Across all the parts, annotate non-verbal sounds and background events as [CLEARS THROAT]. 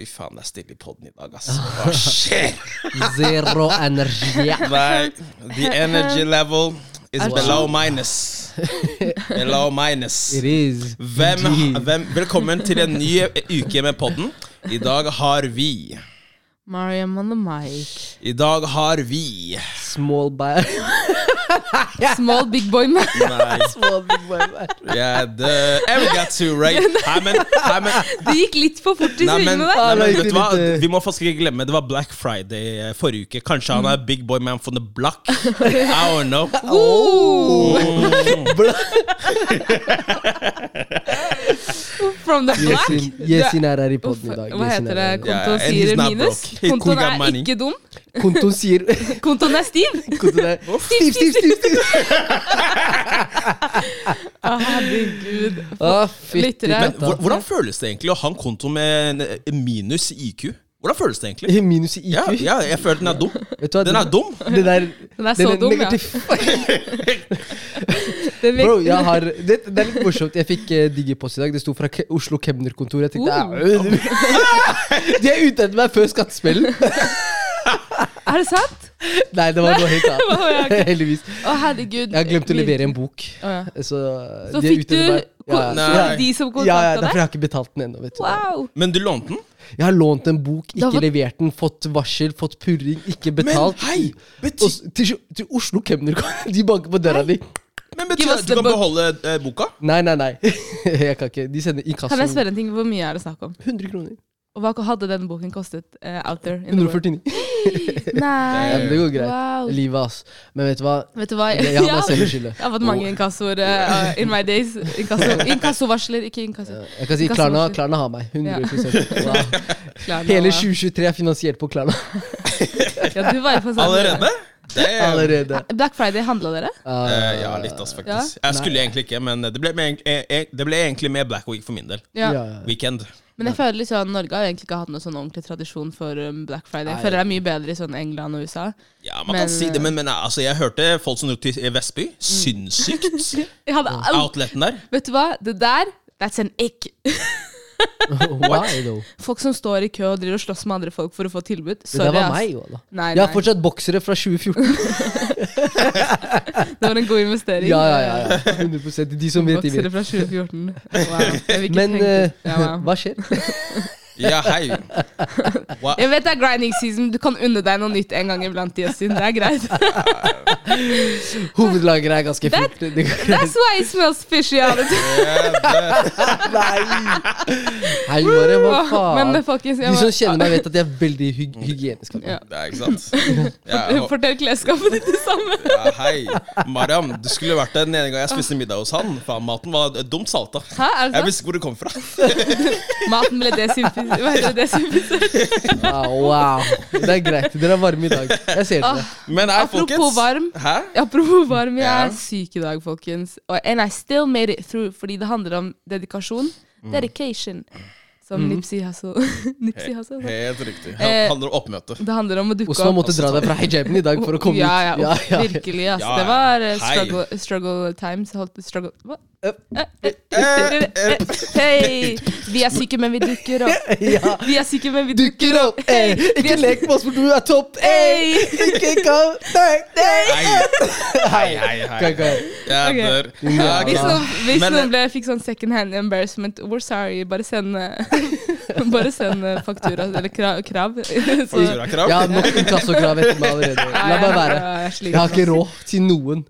Fy faen, det er stille i poden i dag, ass. [LAUGHS] Hva skjer? Zero energi. [LAUGHS] Nei, the energy level is below minus. [LAUGHS] Below minus. It is. Hvem, hvem, velkommen til en ny uke med podden. I dag har vi Mariam on the mic. I dag har vi Small bag. [LAUGHS] Small big boy man. [LAUGHS] Nei, [LAUGHS] Small big boy man. yeah, the, and we got two, right? Nei, men, nei, men, Det gikk litt for fort i svingene der. nei, men vet du hva? eh. Vi må faktisk ikke glemme Det var Black Friday eh, forrige uke. Kanskje han er big boy man from the block? I don't know. Ooh, from the black. Yesin, Yesin er her i poden i dag. Hva heter er det? Kontoen sier minus. Kontoen er ikke dum. Kontoen sier [LAUGHS] Kontoen er stiv. Kontoen er Stiv, stiv, stiv! stiv. [LAUGHS] Herregud. Lyttere. Hvordan føles det egentlig å ha en konto med minus IQ? Hvordan føles det egentlig? Minus i IQ. Ja, ja, jeg føler den er dum. [LAUGHS] Vet du hva, Den er dum. [LAUGHS] Den er, [LAUGHS] Den er så dum, ja. negativ. Den Bro, jeg har, det, det er litt morsomt. Jeg fikk uh, digipost i dag. Det sto fra Ke Oslo kemnerkontor. Jeg tenkte Uh. De er ute etter meg før skattespillen. Er det sant? Nei, det var noe helt annet. Heldigvis. Å, herregud. Jeg har glemt å levere en bok. Å, ja. Så, Så de er fikk ute etter meg. Ja, ja, så de som ja, ja, kontakta derfor deg? har jeg ikke betalt den ennå. Wow. Men du lånte den? Jeg har lånt en bok, ikke var... levert den, fått varsel, fått purring, ikke betalt. Men hei! Og Bety s- til, til Oslo kemner [LAUGHS] De banker på døra di. men betyr det at du kan beholde eh, boka? Nei, nei, nei. [LAUGHS] Jeg kan ikke. De sender inkasso. Kan jeg spørre en ting? Hvor mye er det snakk om? 100 kroner. Og hva hadde denne boken kostet uh, out there? in the world? 149. Nei. Ja, men det går greit. Wow. Livet, ass. Men vet du hva? Vet du hva? Jeg, jeg har Ja. selv. Jeg har fått mange inkassoer uh, in my days. Inkasso, [LAUGHS] inkassovarsler, ikke inkasso. Jeg kan si Klarna, Klarna har meg. 100 [LAUGHS] wow. Hele 2023 er finansiert på Klarna. [LAUGHS] Ja, du var sånn Allerede? Det er, Allerede. Black Friday handla dere? Uh, ja, litt, ass, faktisk. Jeg skulle egentlig ikke, men det ble, med, eh, eh, det ble egentlig med Black Week for min del. Ja. Ja, ja. Weekend. Men jeg føler liksom Norge har egentlig ikke hatt noen sånn ordentlig tradisjon for um, Black Friday. Jeg føler det er mye bedre i sånn England og USA. Ja, man Men, kan si det, men, men altså, jeg hørte folk som dro til Vestby. Sinnssykt. [LAUGHS] Hadde al- Outleten der. Vet du hva? Det der, that's an ick. [LAUGHS] [LAUGHS] Why, though? Folk som står i kø og driver og slåss med andre folk for å få tilbud. Sorry, det var meg, jo. da. Nei, Jeg har nei. fortsatt boksere fra 2014. [LAUGHS] Det var en god investering. Ja, ja, ja. ja. 100 De som vet, de Boksere fra 2014. Wow. Men eh, ja, wow. hva skjer? [LAUGHS] Ja, hei. Wow. Jeg vet det er grinding season, du kan unne deg noe nytt en gang iblant. Justin. Det er greit. [LAUGHS] Hovedlager er ganske That- fullt. That's why it smells fishy out of time. Nei! Hei, bare, hva faen? Men folkens, jeg De som kjenner meg, vet at jeg er veldig hyg hygienisk. Ja. Det er ikke sant. Ja, [LAUGHS] Fortell klesskapet ditt det samme. ja, hei. Mariam, du skulle vært der den ene gang jeg spiste middag hos han. Faen, maten var dumt salta. Hæ, er Jeg det sant? visste hvor det kom fra. [LAUGHS] Maten ble desinfisert. Det? Desinfisert? Wow, wow. Det er greit. Dere er varme i dag. Jeg ser Ah, dere. Men er Apropos folkens. varm. Hæ? Apropos varm, jeg er syk i dag, folkens. And I still made it through, fordi det handler om dedikasjon. Mm. Dedication. Som Nipsey Hussle. [LAUGHS] Nipsi Hussle. Helt riktig. Eh, Handler om oppmøte. Det handler om å dukke Osman opp. måtte dra deg fra hijaben i dag for å komme ja, ut. ja, virkelig. ass. Ja, Det var eh, struggle, struggle times. Holdt struggle Hva? Hei! Vi er syke, men vi dukker opp. Vi er syke, men vi Dukker opp! Hey. Ikke lek med oss, for du er topp! Ey. Hey! Ikke kom! Nei, nei. Hei, hei, hei. Ja, Hvis noen, fikk sånn second hand embarrassment, we're sorry. Bare send eh, [LAUGHS] Bare send eh, faktura, eller krav. [LAUGHS] krav. Så- Fakturakrav? Jeg har nok inkassokrav etter meg allerede. La meg være. Jeg har ikke med råd til noen.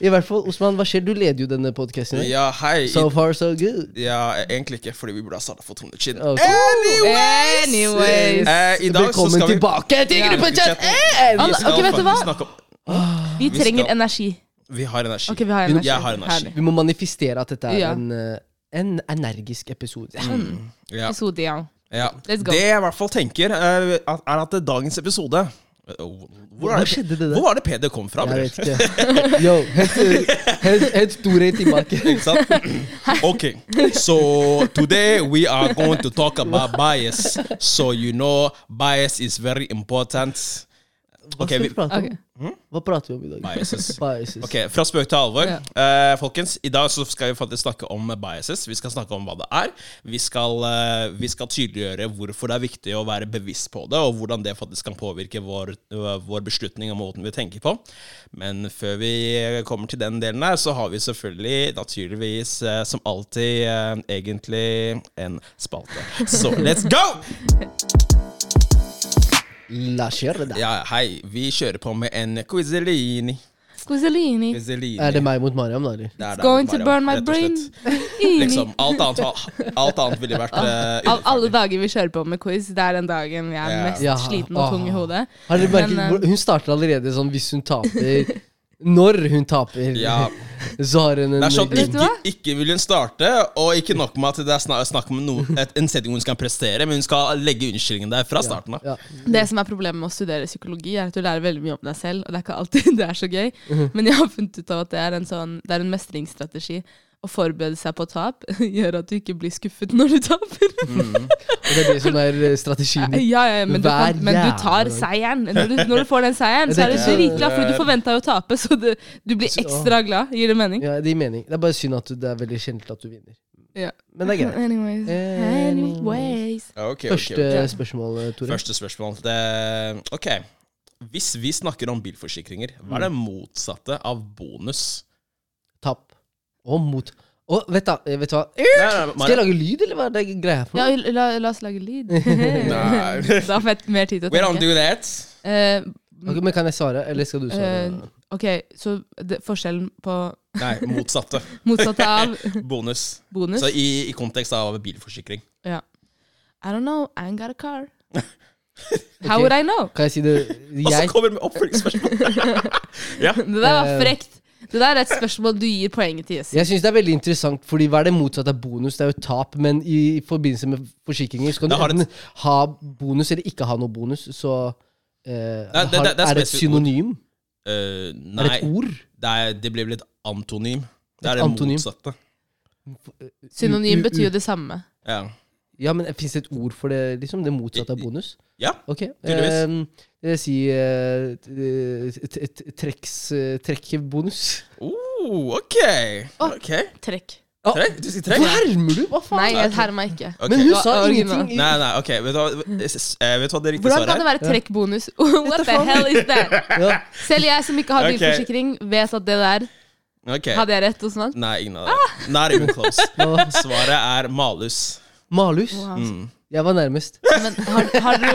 I hvert fall, Osman, hva skjer? Du leder jo denne podkasten. Ja, hei. So far, so good. Ja, egentlig ikke, fordi vi burde ha starta for 200 siden. Ok. Anyways. Eh, I dag så Velkommen skal vi tilbake til Ja. Gruppechat! Alle- Vi skal ok, vet du hva? snakke om Vi Vi trenger skal- energi. Vi har energi. Ok, vi har energi. Jeg har energi. Herlig. Vi må manifestere at dette er Ja. en, eh, en energisk episode. Ja. Episode, ja. Ja. Let's go. Det jeg i hvert fall tenker, eh, er at dagens episode Hvor, er det, det hvor var det Peder kom fra? Jeg vet ikke. Yo, helt, store tilbake. [LAUGHS] Ikke sant? Okay, so today we are going to talk about bias. So you know, bias is very important. Hva okay, skal vi vi- prate om? Ok. Hva prater vi om i dag? Biases. Biases. Ok, Fra spøk til alvor. Ja. Uh, folkens, I dag så skal vi faktisk snakke om biases. Vi skal snakke om hva det er. Vi skal, uh, vi skal tydeliggjøre hvorfor det er viktig å være bevisst på det, og hvordan det faktisk kan påvirke vår, uh, vår beslutning og måten vi tenker på. Men før vi kommer til den delen her, så har vi selvfølgelig naturligvis som alltid egentlig en spalte. Så let's go! [LAUGHS] La gjøre det. Ja, hei. Vi kjører på med en quizelini. Squizzelini. Quizelini. Er det meg mot Mariam, da? eller? Det er det, Going to Mariam, burn my rett og brain. slett. [LAUGHS] Liksom, alt annet, alt annet ville vært uh, Av alle dager vi kjører på med quiz, det er den dagen jeg er Ja. mest Ja. sliten og tung i hodet. Har dere merket, Men, eh, hvor- hun starter allerede sånn hvis hun taper Når hun taper, Ja. [LAUGHS] så har hun en Det er sånn ikke, ikke vil hun starte, og ikke nok med at det er snakk om noe, et, en setting hvor hun skal prestere, men hun skal legge unnskyldningen der fra starten av. ja. Det som er problemet med å studere psykologi, er at du lærer veldig mye om deg selv, og det er ikke alltid [LAUGHS] det er så gøy. Men jeg har funnet ut av at det er en, sånn, det er en mestringsstrategi. Å forberede seg på tap [LAUGHS] gjør at du ikke blir skuffet når du taper. Mm. Og det er det som er eh, strategien. din. Ja, ja, men, du kan, men du tar seieren. Når du, når du får den seieren, så er du Det dritglad, fordi du forventa jo å tape, så du, du blir ekstra glad. Gir det mening? Ja, det gir mening. Det er bare synd at det er veldig kjent at du vinner. Ja. Men det er greit. [LAUGHS] Anyways. Anyways. Okay, Ok, ok, Første okay. Spørsmål, eh, Tore. Første spørsmål. Det, ok. Hvis vi snakker om bilforsikringer, hva er det motsatte av bonus? Og mot. Og vet du, vet du hva? Nei, nei, Skal jeg lage lyd, eller hva er det greia for Ja, noe? la, la oss lage lyd. [LAUGHS] [LAUGHS] Nei. da får jeg mer tid til å We don't tenke. do that. Eh, Ok, men kan jeg svare, eller skal du svare? Eh, ok, så det, forskjellen på [LAUGHS] Nei, motsatte. motsatte av Bonus. bonus Så i, i kontekst av bilforsikring. Ja. I don't know, I ain't got a car. How would I know? Kan jeg si det? Og så Jeg, kommer det med oppfølgingsspørsmål. ja. Det der var Eh, frekt. Det der er et spørsmål du gir poenget til Jesse. jeg syns det er veldig interessant, fordi hva er det motsatte av bonus? Det er jo tap, men i, i forbindelse med forsikringer så kan du enten ha bonus eller ikke ha noe bonus, så eh, det- har, det- det er er det et synonym? Uh? Eh, Er det nei, et ord? det, er, det blir vel et antonym. Det Et er det antonym. motsatte. Synonym betyr jo det samme. Ja. Ja, men fins det et ord for det, liksom? Det motsatte av bonus? ja. okay. Tydeligvis. Det vil si trekks, eh, trekkbonus. Oh, ok. Å. Ok. Trekk. Trekk? Du sier trekk? Hermer du? Hva faen? Nei, jeg hermer ikke. Ok. Men hun sa ingenting. Nei, nei, ok. Vet du hva, det vet du hva det riktige Hvordan kan det er? være trekkbonus? [LAUGHS] What the hell is that? [LAUGHS] Ja. Selv jeg som ikke har bilforsikring, vet at det der. Hadde jeg rett hos noen? Nei, ingen av det. Not even close. [LAUGHS] Svaret er malus. Malus? Wow. Mm. Jeg var nærmest. Men har, har du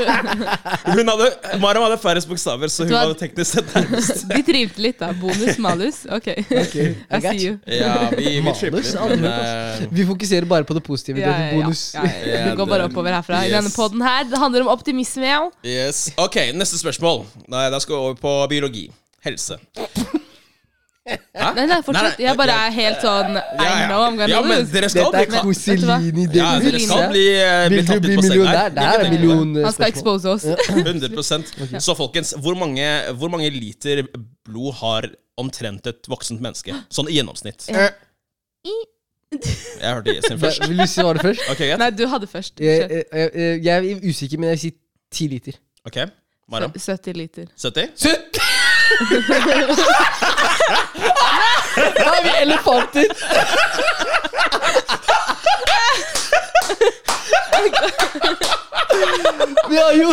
[LAUGHS] Hun hadde, Mariam hadde færrest bokstaver, så hun Du har- var teknisk sett nærmest. [LAUGHS] De trivte litt, da. Bonus, malus. Ok. I I got see you. Ja, vi, vi litt, aldri men eh, Vi fokuserer bare på det positive. Ja, det ja, er ja. bonus. Ja, ja. Det går bare oppover herfra. I Yes. denne podden her, det handler om optimisme. Ja. Yes. Ok, neste spørsmål. Nei, da skal vi over på biologi. Helse. Nei, nei, fortsett. Nei, nei, Jeg bare er helt sånn I know I'm gonna ja, men lose. dere skal Dette er bli ka- Coselini. ja, dere skal bli, eh, bli Vil du tatt bli litt på senga millionær? her. Det er Ikke million Han skal expose oss. 100 [LAUGHS] [LAUGHS] Så folkens, hvor mange, hvor mange liter blod har omtrent et voksent menneske? Sånn i gjennomsnitt. Eh. Jeg hørte Jessin først. Vil du svare først? Ok, greit. Nei, du hadde først. Jeg, jeg, jeg, jeg er usikker, men jeg sier ti liter. Ok, Mara. 70 liter. 70? 70? Da er vi elefanter! Vi har jo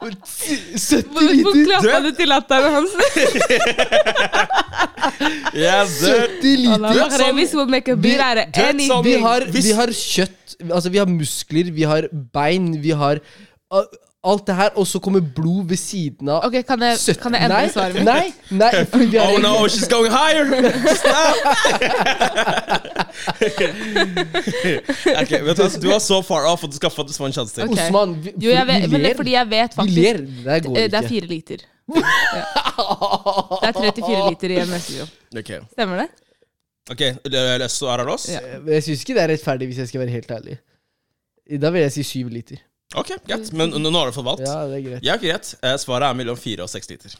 70 Hvorfor liter. klappa du til latteren hans? Yeah, 70 liter. Allah, Remis will make a beer out of du vet anything. sånn- Vi har, vi har kjøtt, altså vi har muskler, vi har bein, vi har uh, alt det her, og så kommer blod ved siden av. Ok, kan jeg, 70 kan jeg endre nei, svaret mitt? Nei, nei, nei Oh no, she's going higher! Stop! [LAUGHS] ok, vet du hva, Du var så far off at du skal faktisk få en sjanse til. Okay. Osman, vi, Jo, jeg vi vet, men det er fordi jeg vet Vi faktisk ler. Det går Eh, Det er fire liter. Ja. [LAUGHS] Det er 34 liter i en messenger. Ok, Stemmer det? ok, så er det oss? Ja. Jeg syns ikke det er rettferdig, hvis jeg skal være helt ærlig. Da vil jeg si syv liter. Ok, greit. Men nå har du fått valgt. Ja, det er greit. Ja, greit. Eh, Svaret er mellom fire og seks liter.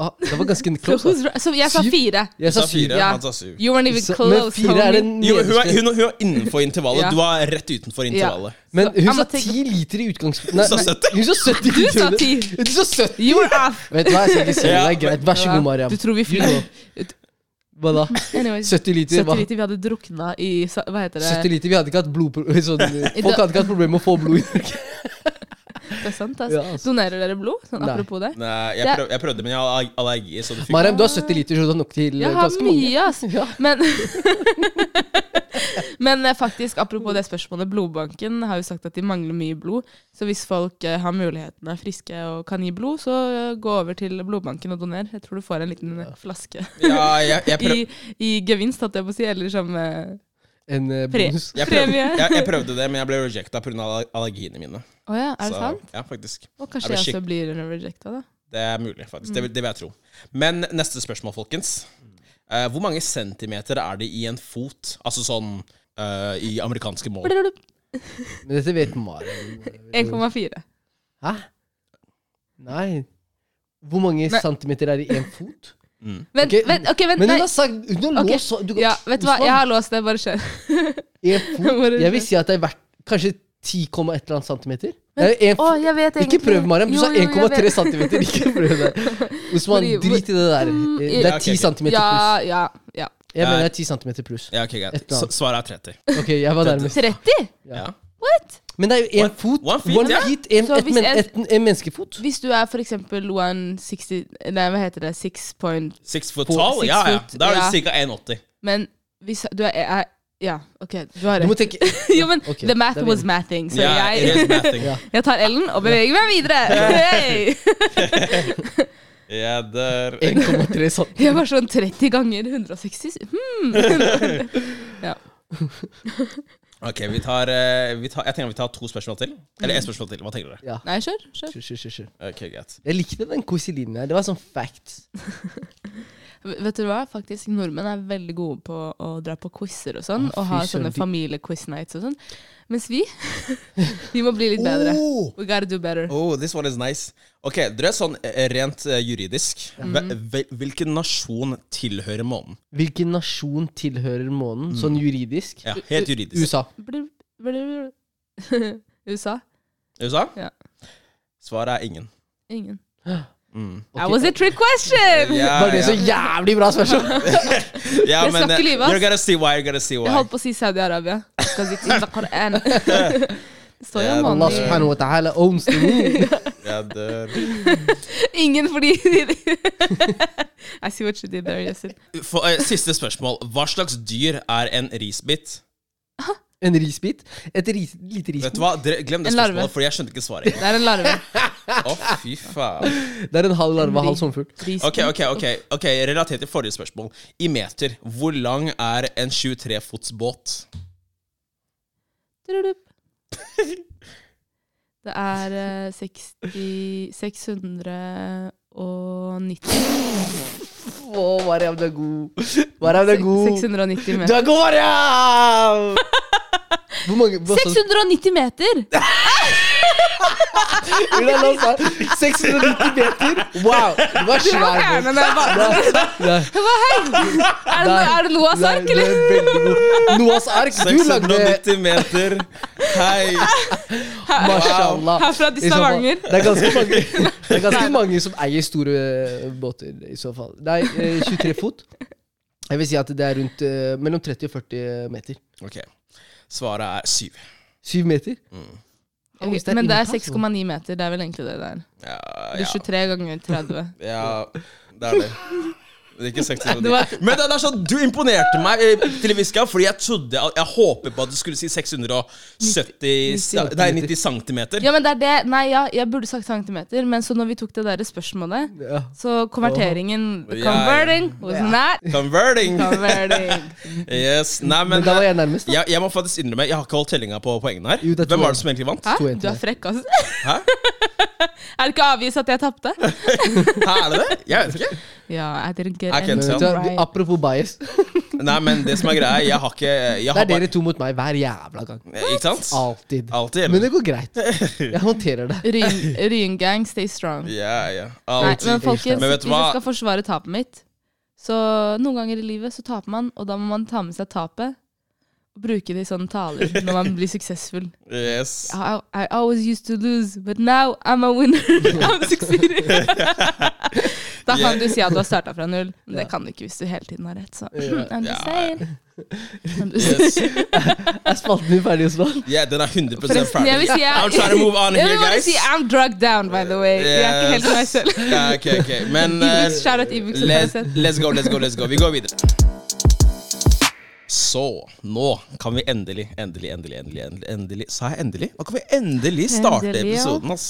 Ah, det var ganske [LAUGHS] So close. da. Så jeg sa Syv. fire. Jeg sa syv. fire, Ja. han sa syv. You weren't even Så, close, men fire er det Jo, hun, er, nederste. hun, hun er innenfor intervallet. [LAUGHS] Ja. Du er rett utenfor intervallet. Men hun sa take- ti liter i utgangspunktet. Nei, Hun sa nei, 70. Hun sa 70 Du sa ti. Du sa 70. You were off. Vet du hva, jeg skal ikke si det. Det er greit. Vær så god, Mariam. Du tror vi flyr. Hva da? [LAUGHS] Anyways, 70 liter? 70 liter vi hadde drukna i Hva heter det? 70 liter, Vi hadde ikke hatt blod... [LAUGHS] Sånn, [LAUGHS] folk hadde ikke hatt problemer med å få blod i Norge. Det er sant, altså. Ja, altså. Donerer dere blod? Sånn Nei. apropos det. Nei, jeg, Det- prøv, jeg prøvde, men jeg har allergi. Mariam, du har 70 liter, så du har nok til Jeg har ganske mange. mye, ass. Ja. Men [LAUGHS] Men eh, faktisk, apropos det spørsmålet, Blodbanken har jo sagt at de mangler mye blod. Så hvis folk eh, har muligheten, er friske og kan gi blod, så eh, gå over til blodbanken og doner. Jeg tror du får en liten flaske Ja, jeg, jeg, [LAUGHS] prøv, i, i gevinst, holdt jeg på å si, eller som En Pre. bonus. jeg, prøvde, jeg, jeg prøvde det, men jeg ble rejecta pga. allergiene mine. Oh ja, er det Så, sant? Ja, faktisk. Og kanskje jeg også blir rejecta, da. Det er mulig, faktisk. Det, vil- det vil jeg tro. Men neste spørsmål, folkens. Eh, hvor mange centimeter er det i en fot? Altså sånn uh, i amerikanske mål. Men dette vet Mariam. 1,4. Hæ? Nei. Hvor mange Men. centimeter er det i en fot? Mm. Vent, okay. vent, okay, vent, Men hun har sagt Hun har okay. låst du, Ja, vet du hva, jeg har låst det, bare kjør. En fot. [LAUGHS] Jeg vil si at det er verdt kanskje 10, et eller annet centimeter. Er en Å, jeg vet Ikke prøv, Mariam. Du Jo, sa jo, jeg 1,3 vet. centimeter. Ikke prøv det. [LAUGHS] Osman, drit i det der. Mm, Det er ok, 10 ok. centimeter Ja, pluss. ja, ja. ja. Jeg mener det er 10 centimeter pluss. Ja, ok, greit. Svaret er 30. Ok, jeg var nærmest. 30? Ja. What? Men det er jo én fot. one feet, One feet, en, et, men, et, en menneskefot. Hvis du er for eksempel 160 Nei, hva heter det? 6 point Six foot tall? Ja, ja. Da er du ca. 1,80. Men hvis du er, er Ja, OK, du har Du må rett. tenke [LAUGHS] Jo, men okay, the math was matting, mathing, så yeah, jeg is mathing. [LAUGHS] Jeg tar L-en og beveger meg videre. Hey! Ja, der 1,3 centimeter. Jeg var sånn 30 ganger 160 hmm. [LAUGHS] ja. Ok, vi tar, eh, vi tar Jeg tenker vi tar to spørsmål til. Eller ett spørsmål til. Hva tenker dere? Ja. Nei, kjør. kjør. Kjør, kjør, kjør, Okay, Ok, greit. Jeg likte den quiz-linjen her. Det var sånn facts. Vet du hva? Faktisk, Nordmenn er veldig gode på å dra på quizer og sånn. Ah, og ha sånne de- familie-quiz-nights og sånn. Mens vi [LAUGHS] Vi må bli litt bedre. Oh! We gotta do better. Oh, this one is nice. Ok, dere er sånn eh, rent uh, juridisk. Mm. Hvilken nasjon tilhører månen? Hvilken nasjon tilhører månen, sånn juridisk? Ja, helt juridisk. USA. Blir- blir- USA? [LAUGHS] USA? Ja. Svaret er ingen. Ingen. Mm. That was a trick question! Ja, Var det ja. så jævlig bra spørsmål? [LAUGHS] ja, Jeg men skal ikke eh. You're gonna see why. You're gonna see Jeg why. holdt på å si Saudi-Arabia. [LAUGHS] Står jo Allah subhanahu wa ta'ala owns the moon. [LAUGHS] Ingen fordi I see what you did there, Yasin. For, eh, siste spørsmål. Hva slags dyr er en risbit? En risbit. Et ris, lite Vet du risbit. hva? Glem det spørsmålet, for jeg skjønte ikke svaret. Det er en larve. Å, fy faen. Det er en halv larve, halv sommerfugl. Ok, ok, ok, ok, relatert til forrige spørsmål. I meter, hvor lang er en 23 fots båt? [LAUGHS] Det er eh, 60 690 Å, Mariam, du er god. Mariam, du er god. 690 Du meter. er god, Mariam! [LAUGHS] Hvor mange hva sa du? 690 meter! [LAUGHS] Hvordan la oss ha? 690 meter? Wow! Det var Du må svær. fjerne bro. den bare. Nei, Hva, hei? Er det, er det Noahs nei, ark, eller? er veldig god. Noahs ark. Du lagde 690 meter. Hei. Mashallah. Herfra til I så fall. Stavanger. Det er ganske mange, [LAUGHS] det er ganske mange som eier store eh, båter, i så fall. Nei, eh, 23 fot. Jeg vil si at det er rundt eh, mellom 30 og 40 meter. Ok, svaret er 7. 7 meter? Mm. Oh, Men det er 6,9 meter. Det er vel egentlig det der. Ja, Det er 23 ganger 30. ja, det er det. [LAUGHS] Det ikke 690. Det var- Men det, det er sånn, du imponerte meg eh, til en viss grad, fordi jeg trodde Jeg håpet på at du skulle si 670 sa- Nei, 90 centimeter. Ja, men det er det Nei, ja, jeg burde sagt centimeter, men så når vi tok det der spørsmålet, Ja. så konverteringen ja. Converting was Ja. not Converting. converting. [LAUGHS] Yes. Nei, men Men da var jeg nærmest. da. jeg, jeg må faktisk innrømme, jeg har ikke holdt tellinga på poengene her. Jo, det Hvem var det som egentlig vant? Hæ? Du er frekk, altså. Hæ? [LAUGHS] Er det ikke avvist at jeg tapte? [LAUGHS] Er det det? Jeg vet ikke. Ja, I didn't get I can't anything right. Apropos bias. Nei, men det som er greia, jeg har ikke jeg Det har er dere to mot meg hver jævla gang. Ikke sant? Alltid. Alltid. Men det går greit. [LAUGHS] Jeg håndterer det. Ryn- Ryngang, stay strong. Ja, ja. Nei, Alltid. men folkens, Men vet du hvis hva? jeg skal forsvare tapet mitt Så noen ganger i livet så taper man, og da må man ta med seg tapet bruke det i sånne taler når man blir suksessfull. Yes. I, I always used to lose, but now I'm a winner. [LAUGHS] [LAUGHS] I'm succeeding. [LAUGHS] da kan du si at du har starta fra null, men det kan du ikke hvis du hele tiden har rett. Så I'm just saying. Yes. Er spalten din ferdig snart? Ja, den er 100 ferdig. jeg vil si jeg, I'm trying to move on here, guys. si I'm drugged down, by the way. Jeg er ikke helt meg selv. Ja, okay, ok. Men sett. let's go, let's go, let's go. Vi går videre. Så, nå kan vi endelig, endelig, endelig, endelig, endelig, endelig Sa jeg endelig? Nå kan vi endelig starte Endelig, ja. episoden, ass.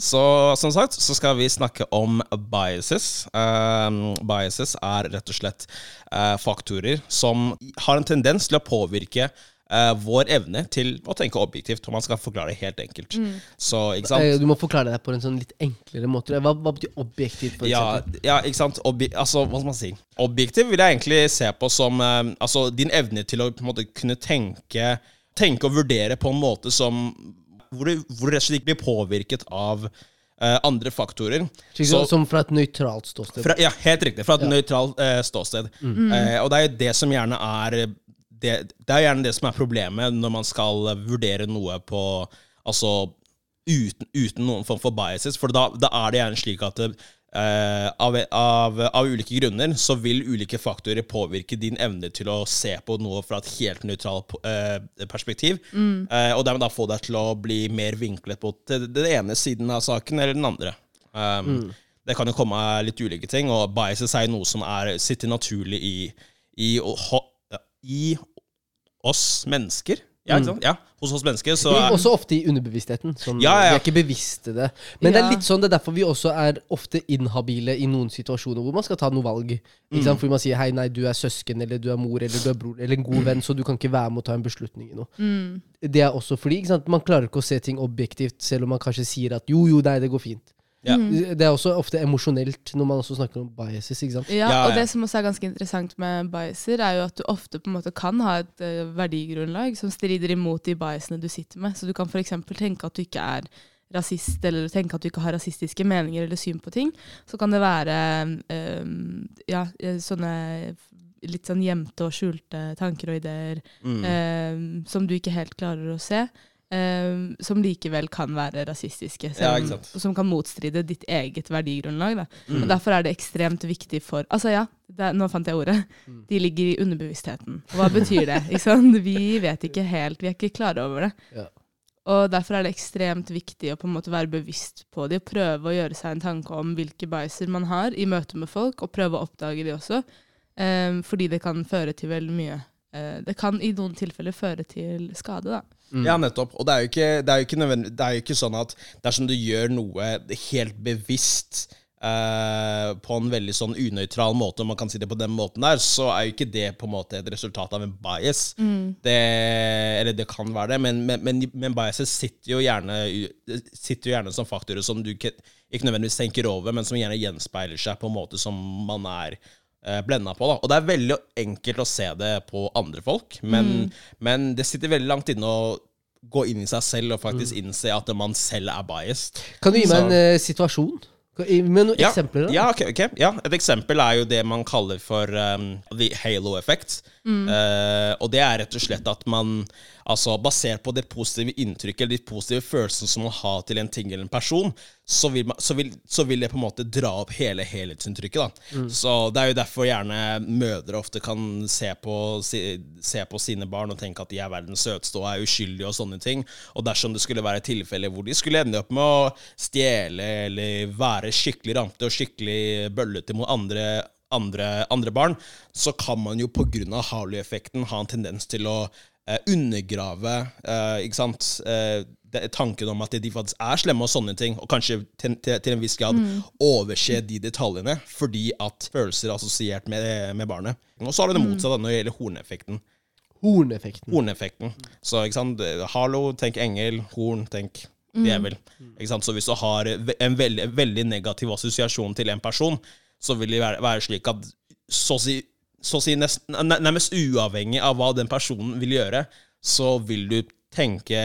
Så som sagt, så skal vi snakke om biases. Um, biases er rett og slett uh, faktorer som har en tendens til å påvirke eh, vår evne til å tenke objektivt, om man skal forklare det helt enkelt. Så, ikke sant? Eh, Du må forklare det på en sånn litt enklere måte. Hva, hva betyr objektivt? For Ja, ja, ikke sant. Obje altså, hva skal man si? Objektiv vil jeg egentlig se på som uh, altså, din evne til å på en måte, kunne tenke, tenke og vurdere på en måte som hvor du, hvor du rett og slett ikke blir påvirket av Uh, andre faktorer. Så- Som fra et nøytralt ståsted. fra, ja, helt riktig. Fra et nøytralt uh, ståsted. Eh, og det er jo det som gjerne er det, det er gjerne det som er problemet når man skal vurdere noe på Altså uten, uten noen form for biases. For da, da er det gjerne slik at eh, av, av, av ulike grunner så vil ulike faktorer påvirke din evne til å se på noe fra et helt nøytralt uh, perspektiv. Eh, og dermed da få deg til å bli mer vinklet mot den ene siden av saken eller den andre. Um, Det kan jo komme litt ulike ting, og biases er noe som er, sitter naturlig i, i, i oss mennesker. Ja, ikke sant? Ja, hos oss mennesker. Så er, Også ofte i underbevisstheten. Sånn, Ja, ja. Vi er ikke bevisste det. Men det er litt sånn, det er derfor vi også er ofte inhabile i noen situasjoner hvor man skal ta noe valg. Ikke Mm. Fordi man sier hei, nei, du er søsken, eller du er mor, eller du er bror, eller en god venn, så du kan ikke være med å ta en beslutning i noe. Mm. Det er også fordi ikke sant? man klarer ikke å se ting objektivt, selv om man kanskje sier at jo, jo, nei, det går fint. Ja. Det er også ofte emosjonelt når man også snakker om biases. ikke sant? Ja, og det som også er ganske interessant med biaser, er jo at du ofte på en måte kan ha et eh, verdigrunnlag som strider imot de biasene du sitter med. Så du kan f.eks. tenke at du ikke er rasist, eller tenke at du ikke har rasistiske meninger eller syn på ting. Så kan det være eh, ja, eh, sånne litt sånn gjemte og skjulte tanker og ideer mm, eh, som du ikke helt klarer å se. Eh, som likevel kan være rasistiske, Ja, selv ikke om- sant. og som kan motstride ditt eget verdigrunnlag. Da. mm. Og Derfor er det ekstremt viktig for Altså ja, det nå fant jeg ordet. Mm. De ligger i underbevisstheten. Og hva betyr det? Ikke sant? [LAUGHS] Vi vet ikke helt, vi er ikke klare over det. Ja. Og derfor er det ekstremt viktig å på en måte være bevisst på det, og prøve å gjøre seg en tanke om hvilke biaser man har i møte med folk, og prøve å oppdage de også. Um, fordi det kan føre til veldig mye. Eh, det kan i noen tilfeller føre til skade, da. Mm. Ja, nettopp. Og det er jo ikke, det er jo ikke, det er jo ikke sånn at dersom du gjør noe helt bevisst eh, på en veldig sånn unøytral måte, om man kan si det på den måten der, så er jo ikke det på en måte et resultat av en bias. Det, eller det kan være det, men, men, men, men biaset sitter jo, gjerne, sitter jo gjerne som faktorer som du ikke, ikke nødvendigvis tenker over, men som gjerne gjenspeiler seg på en måte som man er blenda på. Da. Og det er veldig enkelt å se det på andre folk, men, men det sitter veldig langt inne å gå inn i seg selv og faktisk innse at man selv er biased. Kan du gi meg Så- en uh, situasjon? Med noen Ja, eksempler? da? Ja, okay, okay. ja, et eksempel er jo det man kaller for um, the halo effect. Eh, og det er rett og slett at man, altså basert på det positive inntrykket eller de positive følelsene som man har til en ting eller en person, så vil, man, så vil, så vil det på en måte dra opp hele helhetsinntrykket. da. Så det er jo derfor gjerne mødre ofte kan se på, si, se på sine barn og tenke at de er verdens søteste og er uskyldige og sånne ting. Og dersom det skulle være tilfeller hvor de skulle ende opp med å stjele eller være skikkelig rante og skikkelig bøllete mot andre andre, andre barn, så kan man jo pga. Harley-effekten ha en tendens til å eh, undergrave eh, ikke sant, eh, det, tanken om at de faktisk er slemme og sånne ting, og kanskje til, til, til en viss grad overse de detaljene fordi at følelser er assosiert med, med barnet. Og så har du det motsatte når det gjelder horneffekten. Horneffekten. Horneffekten. Så ikke sant, Harlo, tenk engel. Horn, tenk djevel. Ikke sant? Så hvis du har en veldig, veldig negativ assosiasjon til en person, så vil det være, være slik at så å si så å si nesten, nærmest uavhengig av hva den personen vil gjøre, så vil du tenke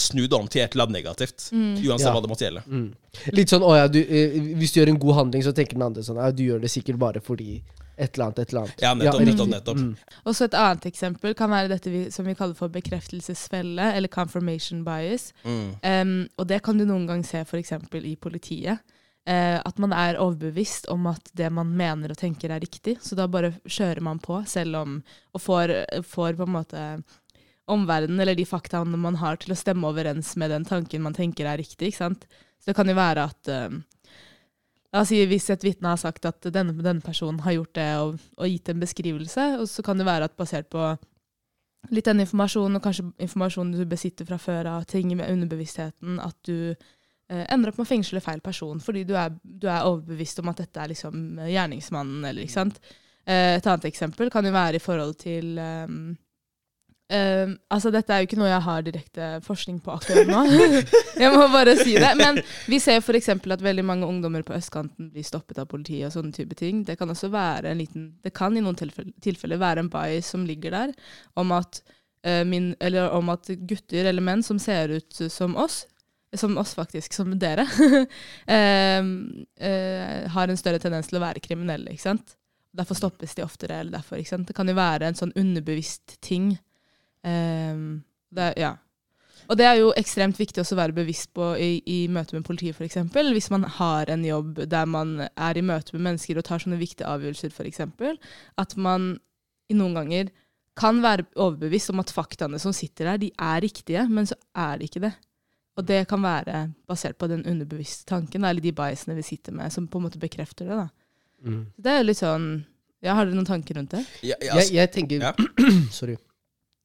Snu det om til et eller annet negativt. Uansett Ja. hva det måtte gjelde. Mm. Litt sånn, å ja, du, eh, Hvis du gjør en god handling, så tenker den andre sånn Ja, du gjør det sikkert bare fordi et eller annet, et eller annet. Ja, nettopp, ja, nettopp, nettopp. Mm. Og så et annet eksempel kan være dette vi, som vi kaller for bekreftelsesfelle, eller confirmation bias. Mm. Em, og det kan du noen gang se f.eks. i politiet. Eh, at man er overbevist om at det man mener og tenker er riktig. Så da bare kjører man på, selv om Og får, får på en måte omverdenen eller de faktaene man har, til å stemme overens med den tanken man tenker er riktig. ikke sant? Så det kan jo være at eh, Altså, hvis et vitne har sagt at denne, denne personen har gjort det og, og gitt en beskrivelse, og så kan det være at basert på litt den informasjonen, og kanskje informasjonen du besitter fra før av, ting med underbevisstheten, at du ender opp med å fengsle feil person fordi du er, du er overbevist om at dette er liksom eh, gjerningsmannen, eller. Eh, et annet eksempel kan jo være i forhold til um, ehm, altså Dette er jo ikke noe jeg har direkte forskning på akkurat nå. [LAUGHS] jeg må bare si det. Men vi ser f.eks. at veldig mange ungdommer på østkanten blir stoppet av politiet. og sånne type ting. Det kan også være en liten, det kan i noen tilfeller, tilfeller være en bias som ligger der, om at, eh, min, eller om at gutter eller menn som ser ut som oss, som oss faktisk, som dere, [LAUGHS] eh, eh, har en større tendens til å være kriminelle. ikke sant? Derfor stoppes de oftere. eller derfor, ikke sant? Det kan jo være en sånn underbevisst ting. Eh, det, ja. Og det er jo ekstremt viktig å være bevisst på i, i møte med politiet, f.eks. Hvis man har en jobb der man er i møte med mennesker og tar sånne viktige avgjørelser, f.eks. At man i noen ganger kan være overbevist om at faktaene som sitter der, de er riktige, men så er de ikke det. Og det kan være basert på den underbevisste tanken, eller de biasene vi sitter med, som på en måte bekrefter det. da. Mm. Det er litt sånn ja, Har dere noen tanker rundt det? Ja, ja, Jeg, altså, jeg tenker Ja. [CLEARS THROAT] Sorry.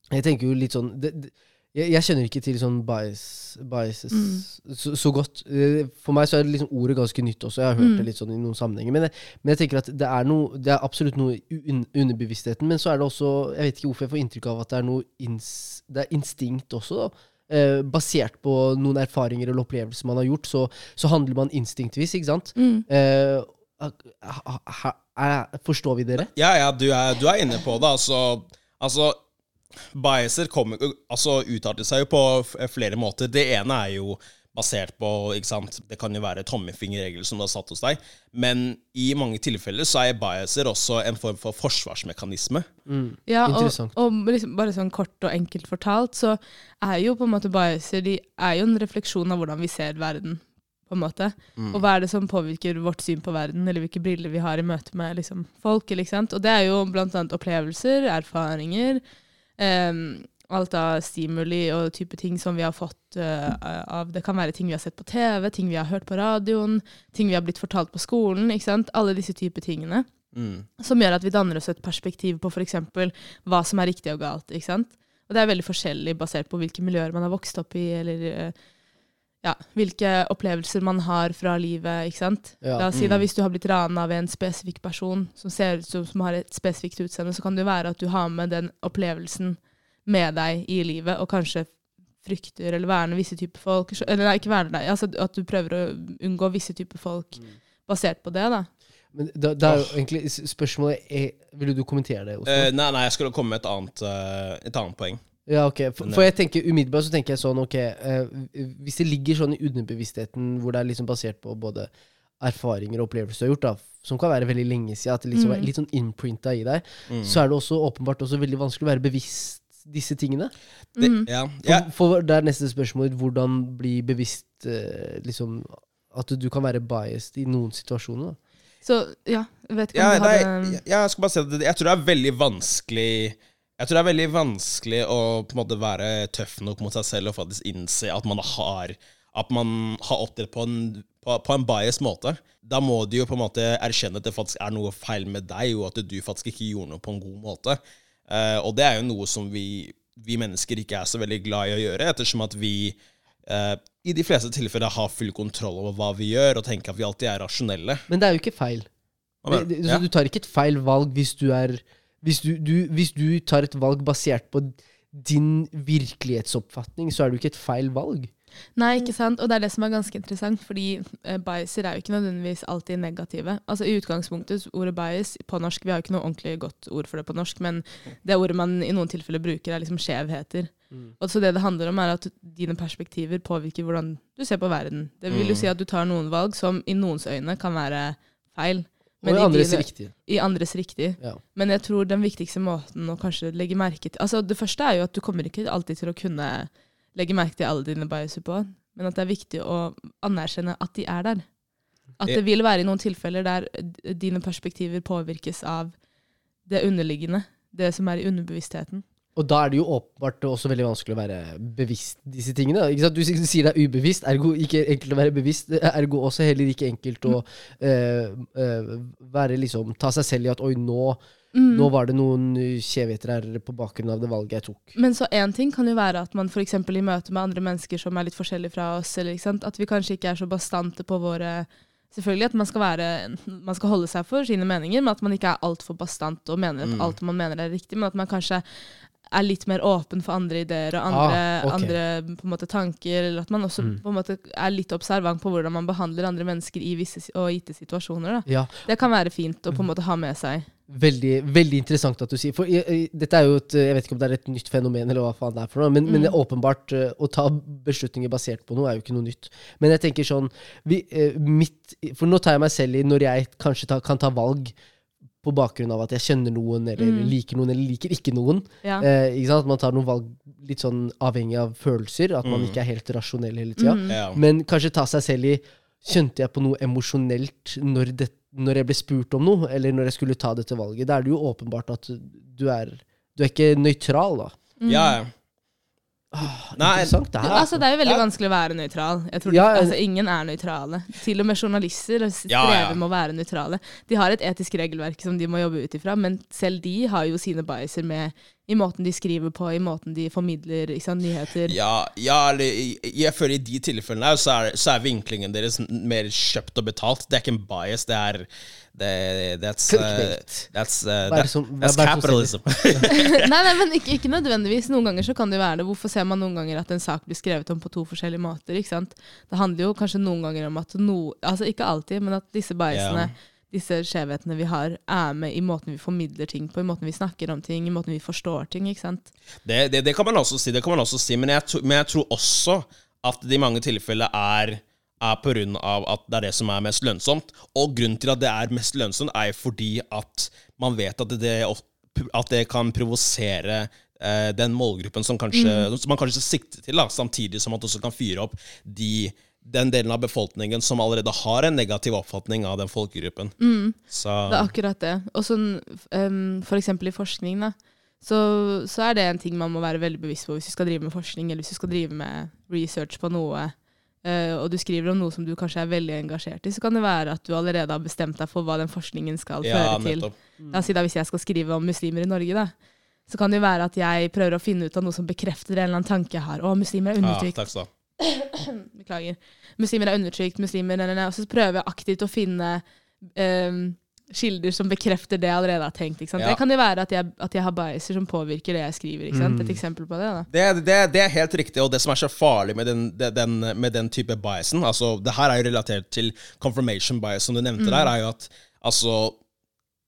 Jeg tenker jo litt sånn det, det, jeg, jeg kjenner ikke til sånn bias, biases Mm. så, så godt. Eh, For meg så er liksom ordet ganske nytt også. Jeg har hørt Mm. det litt sånn i noen sammenhenger. Men jeg, men jeg tenker at det er, noe, det er absolutt noe i un, underbevisstheten. Men så er det også Jeg vet ikke hvorfor jeg får inntrykk av at det er noe ins, det er instinkt også. da. Eh, basert på noen erfaringer eller opplevelser man har gjort, så, så handler man instinktvis, ikke sant? Eh, ha- ha- er- forstår vi det rett? ja, ja du, er, du er inne på det. Altså, altså biaser kommer, altså, utarter seg jo på flere måter. Det ene er jo basert på ikke sant? Det kan jo være tommefingerregel som du har satt hos deg. Men i mange tilfeller så er biaser også en form for forsvarsmekanisme. Ja, og, og liksom bare sånn kort og enkelt fortalt, så er jo på en måte biaser de er jo en refleksjon av hvordan vi ser verden. på en måte. Og hva er det som påvirker vårt syn på verden, eller hvilke briller vi har i møte med liksom, folk. eller ikke sant? Og det er jo blant annet opplevelser, erfaringer, em, alt av stimuli og type ting som vi har fått uh, av Det kan være ting vi har sett på TV, ting vi har hørt på radioen, ting vi har blitt fortalt på skolen. ikke sant? Alle disse typer tingene Mm. som gjør at vi danner oss et perspektiv på f.eks. hva som er riktig og galt. ikke sant? Og det er veldig forskjellig basert på hvilke miljøer man har vokst opp i, eller uh, ja, hvilke opplevelser man har fra livet. ikke sant? Ja. La oss si da Mm. Hvis du har blitt ranet av en spesifikk person som ser ut som, som har et spesifikt utseende, så kan det være at du har med den opplevelsen med deg i livet, og kanskje frykter eller verner visse typer folk. Eller nei, ikke verner deg, altså at du prøver å unngå visse typer folk basert på det. da. Men da, da er jo egentlig spørsmålet er, Ville du kommentere det? Eh, nei, nei, jeg skulle komme med et annet, eh, et annet poeng. Ja, ok. For, for jeg tenker umiddelbart så tenker jeg sånn, ok eh, Hvis det ligger sånn i underbevisstheten, hvor det er liksom basert på både erfaringer og opplevelser du har gjort, da, som kan være veldig lenge siden, at det liksom er Mm. litt sånn innprinta i deg, Mm. så er det også åpenbart også veldig vanskelig å være bevisst disse tingene. Det, Mhm. ja, For, for det er neste spørsmål hvordan bli bevisst eh, liksom at du kan være biased i noen situasjoner. Da. Så ja, vet ikke ja, om du nei, hadde jeg, jeg skal bare si at jeg tror det er veldig vanskelig Jeg tror det er veldig vanskelig å på en måte være tøff nok mot seg selv og faktisk innse at man har At man har opptrådt på en, på, på en biased måte. Da må du jo på en måte erkjenne at det faktisk er noe feil med deg, og at du faktisk ikke gjorde noe på en god måte. Eh, og det er jo noe som vi, vi mennesker ikke er så veldig glad i å gjøre, ettersom at vi uh, i de fleste tilfeller har full kontroll over hva vi gjør, og tenker at vi alltid er rasjonelle. Men det er jo ikke feil. Men, Det, du? Ja. du tar ikke et feil valg hvis du er hvis du, du, hvis du tar et valg basert på din virkelighetsoppfatning, så er det jo ikke et feil valg. Nei, ikke sant? Og det er det som er ganske interessant, fordi eh, biaser er jo ikke nødvendigvis alltid negative. Altså I utgangspunktet, ordet bias på norsk, vi har jo ikke noe ordentlig godt ord for det på norsk, men det ordet man i noen tilfeller bruker, er liksom skjevheter. Og så det det handler om, er at dine perspektiver påvirker hvordan du ser på verden. Det vil jo si at du tar noen valg som i noens øyne kan være feil. Og i andres dine- riktige. i andres riktig. Ja. Men jeg tror den viktigste måten å kanskje legge merke til Altså Det første er jo at du kommer ikke alltid til å kunne legge merke til alle dine biaser på, men at det er viktig å anerkjenne at de er der. At det vil være i noen tilfeller der dine perspektiver påvirkes av det underliggende, det som er i underbevisstheten. Og da er det jo åpenbart også veldig vanskelig å være bevisst disse tingene. Du sier det er ubevisst, ergo ikke enkelt å være bevisst. Ergo også heller ikke enkelt å uh, uh, liksom Ta seg selv i at oi, nå, Mm. nå var det noen skjevheter her på bakgrunn av det valget jeg tok. Men så én ting kan jo være at man f.eks. i møte med andre mennesker som er litt forskjellige fra oss, eller, ikke sant? at vi kanskje ikke er så bastante på våre Selvfølgelig at man skal, være, man skal holde seg for sine meninger, men at man ikke er altfor bastant og mener at Mm. alt man mener er riktig, men at man kanskje er litt mer åpen for andre ideer og andre, Ah, okay. andre måte, tanker. Eller at man også Mm. måte er litt observant på hvordan man behandler andre mennesker i visse og gitte situasjoner. Ja, Det kan være fint å på en måte ha med seg. Veldig, veldig interessant at du sier For dette er jo et Jeg vet ikke om det er et nytt fenomen, eller hva faen det er for noe, men, men det er åpenbart eh, å ta beslutninger basert på noe er jo ikke noe nytt. Men jeg tenker sånn vi, eh, mitt, For nå tar jeg meg selv i når jeg kanskje ta, kan ta valg på bakgrunn av at jeg kjenner noen, eller Mm. liker noen, eller liker ikke noen. Ja. Eh, ikke sant? At man tar noen valg litt sånn avhengig av følelser, at man Mm. ikke er helt rasjonell hele tida. Mm. Ja. Men kanskje ta seg selv i Skjønte jeg på noe emosjonelt når, det, når jeg ble spurt om noe, eller når jeg skulle ta dette valget? Da er det jo åpenbart at du er Du er ikke nøytral, da. Mm. ja. ja. Ah, Nei, interessant, det her. altså, det er jo veldig Ja. vanskelig å være nøytral. Jeg tror Ja, altså, Ingen er nøytrale. Til og med journalister strever Ja, ja. med å være nøytrale. De har et etisk regelverk som de må jobbe ut ifra, men selv de har jo sine biaser med i måten de skriver på, i måten de formidler ikke sant, nyheter. Ja, ja jeg, jeg føler i de tilfellene her, så er, så er vinklingen deres mer kjøpt og betalt. Det er ikke en bias, det er det, That's, uh, uh, that, som- capitalism. [LAUGHS] [LAUGHS] nei, nei, men ikke, ikke nødvendigvis. Noen ganger så kan det være det. Hvorfor ser man noen ganger at en sak blir skrevet om på to forskjellige måter? ikke sant? Det handler jo kanskje noen ganger om at no, altså ikke alltid, men at disse biasene, Ja. Disse skjevhetene vi har, er med i måten vi formidler ting på, i måten vi snakker om ting, i måten vi forstår ting. ikke sant? Det, det, det kan man også si, det kan man også si men, jeg, men jeg tror også at det i mange tilfeller er er av at det er det som er mest lønnsomt. Og grunnen til at det er mest lønnsomt, er fordi at man vet at det, at det kan provosere eh, den målgruppen som, kanskje, som man kanskje sikter til, da, samtidig som at det også kan fyre opp de, den delen av befolkningen som allerede har en negativ oppfatning av den folkegruppen. Så Det er akkurat det. Og sånn, um, for eksempel i forskning, da, så, så er det en ting man må være veldig bevisst på hvis du skal drive med forskning, eller hvis du skal drive med research på noe, uh, og du skriver om noe som du kanskje er veldig engasjert i, så kan det være at du allerede har bestemt deg for hva den forskningen skal ja, føre til. nettopp. La oss si da Hvis jeg skal skrive om muslimer i Norge, da, så kan det jo være at jeg prøver å finne ut av noe som bekrefter en eller annen tanke jeg har. Å, muslimer er Ja, undertrykt. ha. [COUGHS] Beklager. Muslimer er undertrykt, muslimer nei, nei, nei. Og så prøver jeg aktivt å finne um, kilder som bekrefter det jeg allerede har tenkt. Ja. Det kan jo være at jeg, at jeg har biaser som påvirker det jeg skriver. Sant? Et eksempel på det. Det, det, det er helt riktig, og det som er så farlig med den, den, med den type biasen altså, Det her er jo relatert til confirmation bias, som du nevnte der, er jo at altså,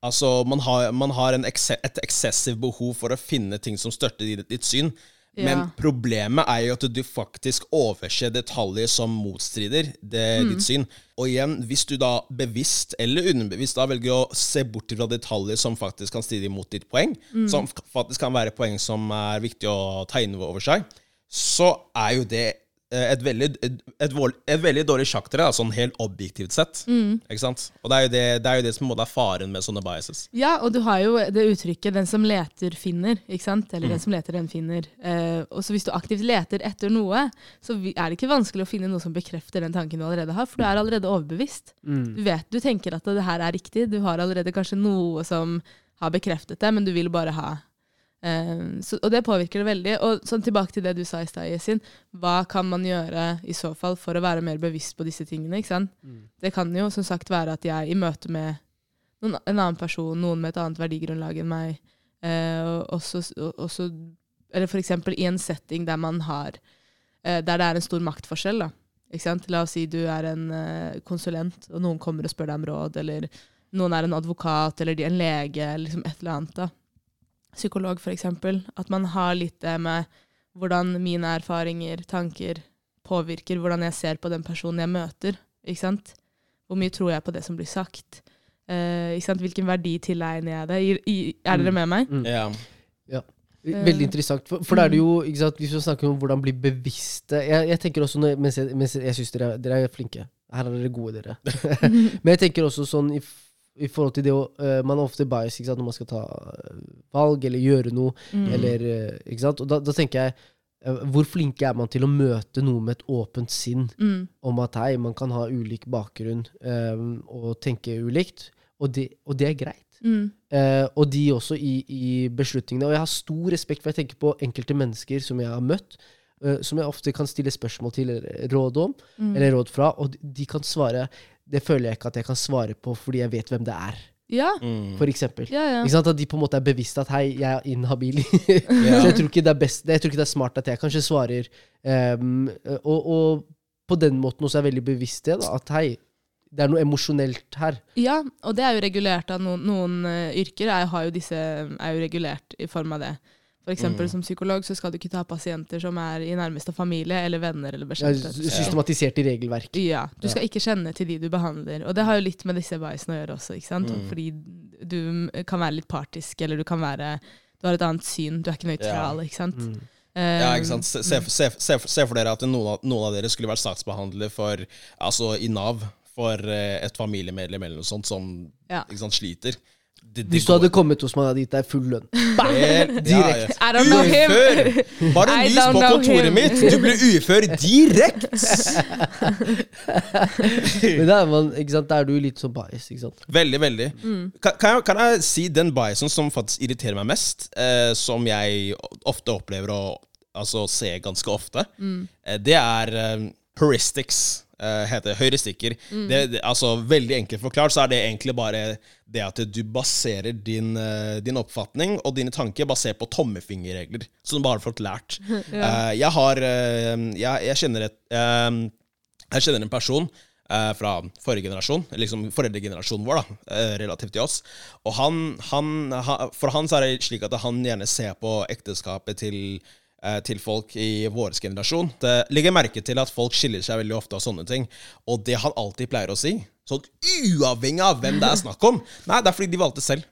altså man har, man har en ekse, et eksessivt behov for å finne ting som støtter ditt, ditt syn. Men problemet er jo at du faktisk overser detaljer som motstrider. Det, ditt syn. Og igjen, hvis du da bevisst eller underbevisst da velger å se bort fra detaljer som faktisk kan stride imot ditt poeng, som faktisk kan være poeng som er viktig å ta inn over seg, så er jo det et veldig, et, et, et veldig dårlig sjaktere, da, sånn helt objektivt sett. Ikke sant? Og det er jo det, det, er jo det som er faren med sånne biases. Ja, og du har jo det uttrykket 'den som leter, finner'. ikke sant? Eller 'den som leter, den finner'. Eh, og så hvis du aktivt leter etter noe, så er det ikke vanskelig å finne noe som bekrefter den tanken du allerede har, for du er allerede overbevist. Du vet, du tenker at det her er riktig, du har allerede kanskje noe som har bekreftet det, men du vil bare ha. Eh, så, og det påvirker det veldig. Og sånn tilbake til det du sa i stad, Yesin. Hva kan man gjøre i så fall for å være mer bevisst på disse tingene? ikke sant? Det kan jo som sagt være at jeg i møte med noen, en annen person, noen med et annet verdigrunnlag enn meg, eh, og også, også, eller eksempel i en setting der man har eh, der det er en stor maktforskjell. da. Ikke sant? La oss si du er en eh, konsulent, og noen kommer og spør deg om råd, eller noen er en advokat, eller de er en lege, eller liksom et eller annet. da. Psykolog, eksempel. At man har litt det med hvordan mine erfaringer, tanker, påvirker hvordan jeg ser på den personen jeg møter. Ikke sant? Hvor mye tror jeg på det som blir sagt? Eh, ikke sant? Hvilken verdi tilegner jeg det? I, i, er dere med meg? Mm. Ja. Veldig interessant. For, for da er det jo, ikke sant, Hvis vi snakker om hvordan bli bevisste Jeg, jeg tenker også, når, mens jeg, mens jeg syns dere, dere er flinke Her er dere gode, dere. [LAUGHS] Men jeg tenker også sånn i, i forhold til det å uh, Man er ofte bias når man skal ta øh, valg eller gjøre noe. Mm. Eller, øh, ikke sant? Og da, da tenker jeg Hvor flinke er man til å møte noe med et åpent sinn Mm. om at hei, man kan ha ulik bakgrunn um, og tenke ulikt, og det, og det er greit. Mm. Uh, og de også i, i beslutningene. Og jeg har stor respekt for jeg tenker på enkelte mennesker som jeg har møtt, uh, som jeg ofte kan stille spørsmål til råd om, Mm. eller råd fra, og de- de kan svare Det føler jeg ikke at jeg kan svare på fordi jeg vet hvem det er, Ja. Mm. for eksempel. Ja, ja. Ikke sant? At de på en måte er bevisst at hei, jeg er inhabil. Ja. [LAUGHS] Så jeg tror, ikke det er best, jeg tror ikke det er smart at jeg kanskje svarer um, og, og på den måten også er veldig bevisst det, da, at hei, det er noe emosjonelt her. Ja, og det er jo regulert av noen, noen uh, yrker. Er, har jo disse, er jo regulert i form av det. Eksempel Mm. som psykolog så skal du ikke ta pasienter som er i nærmeste familie eller venner eller Det er systematisert i regelverk. Ja, Du skal ikke kjenne til de du behandler. Og det har jo litt med disse biasene å gjøre også. ikke sant? Mm. Fordi du kan være litt partisk, eller du kan være Du har et annet syn. Du er ikke nøytral, ikke sant? Mm. Ja, ikke sant? Se, se, se, se, se for dere at noen av, noen av dere skulle vært saksbehandler for, altså i Nav for eh, et familiemedlem eller noe sånt som Ja. ikke sant, sliter. Det, det Hvis du hadde kommet hos meg hadde gitt deg full lønn [LAUGHS] Direkte. Direkt. I don't know him. Ufør! Bare [LAUGHS] lys på kontoret him. mitt! Du blir ufør direkt! [LAUGHS] Men er, man, ikke er du litt sånn bias. Ikke sant? Veldig, veldig. Mm. Kan, kan, jeg, kan jeg si den biasen som faktisk irriterer meg mest, eh, som jeg ofte opplever å altså, se ganske ofte, Mm. eh, det er eh, heuristics. Eh, heter høyrestikker. Mm. Det, det, altså, veldig enkelt forklart så er det egentlig bare det at du baserer din, eh, din oppfatning og dine tanker basert på tommefingerregler, som du bare har fått lært. [LAUGHS] Eh, jeg har jeg, jeg kjenner et Jeg kjenner en person fra forrige generasjon, liksom foreldregenerasjonen vår, da, relativt til oss. Og han, han, ha, for han så er det slik at han gjerne ser på ekteskapet til, til folk i vår generasjon. Det legger merke til at folk skiller seg veldig ofte av sånne ting. Og det han alltid pleier å si, sånn uavhengig av hvem det er snakk om Nei, det er fordi de valgte selv.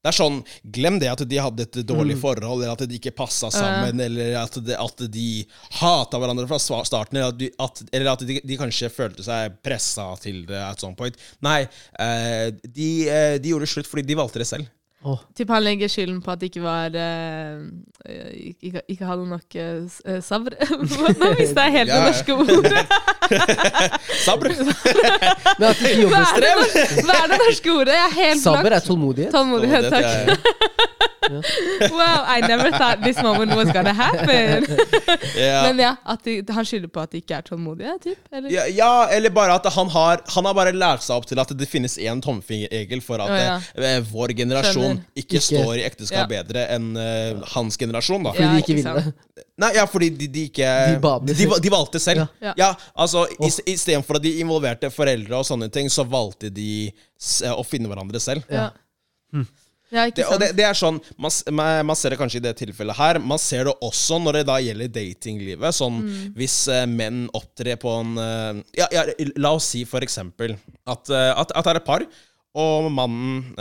Det er sånn, Glem det at de hadde et dårlig forhold, eller at de ikke passa sammen, eller at, de, at de hata hverandre fra starten, eller at, de, at, eller at de, de kanskje følte seg pressa til det at some point. Nei, eh, de, eh, de gjorde slutt fordi de valgte det selv. Åh, Typ han legger skylden på at det ikke var uh, ikke, ikke hadde nok uh, sabr. Nå mista jeg helt det norske ordet. [LAUGHS] Sabr! [LAUGHS] Men at ikke Hva jobber er det, hva er det norske ordet? Jeg er helt sabr er tålmodighet. Tålmodighet, takk. [LAUGHS] [LAUGHS] Wow, I never thought this moment was gonna happen. [LAUGHS] yeah. Men ja, at de, han skylder på at de ikke er tålmodige, typ? Eller? Ja, ja, eller bare at han har Han har bare lært seg opp til at det finnes én tomfingerregel for at oh, ja. eh, vår generasjon ikke, Ikke- står i ekteskap Ja. bedre enn eh, hans generasjon. da Fordi de ikke ville det. Nei, ja, fordi de, de ikke De de, de valgte selv. Ja. Ja, altså Istedenfor at de involverte foreldre og sånne ting, så valgte de å finne hverandre selv. Ja. Ja, Det, og det, det er sånn man, man ser det kanskje i det tilfellet her. Man ser det også når det da gjelder datinglivet. Sånn Mm. hvis uh, menn opptrer på en uh, ja, ja, La oss si for eksempel at, uh, at, at det er et par, og mannen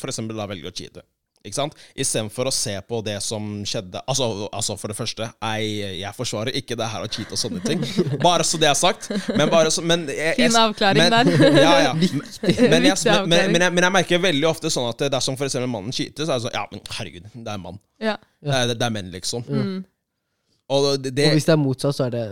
for eksempel da velger å cheate. Ikke sant? Istedenfor å se på det som skjedde Altså, altså for det første, jeg, jeg forsvarer ikke det her å cheate og sånne ting. [LAUGHS] Bare så det er sagt. Men bare så, men jeg, jeg, Fin avklaring men, der. [LAUGHS] Ja, ja. [LAUGHS] Men, men, jeg, men, men, men, jeg, men jeg merker veldig ofte sånn at dersom for eksempel mannen cheater, så er det sånn Ja, men herregud, det er en mann. Ja. Det, er, det er menn, liksom. Mm. Og det, det Og hvis det er motsatt, så er det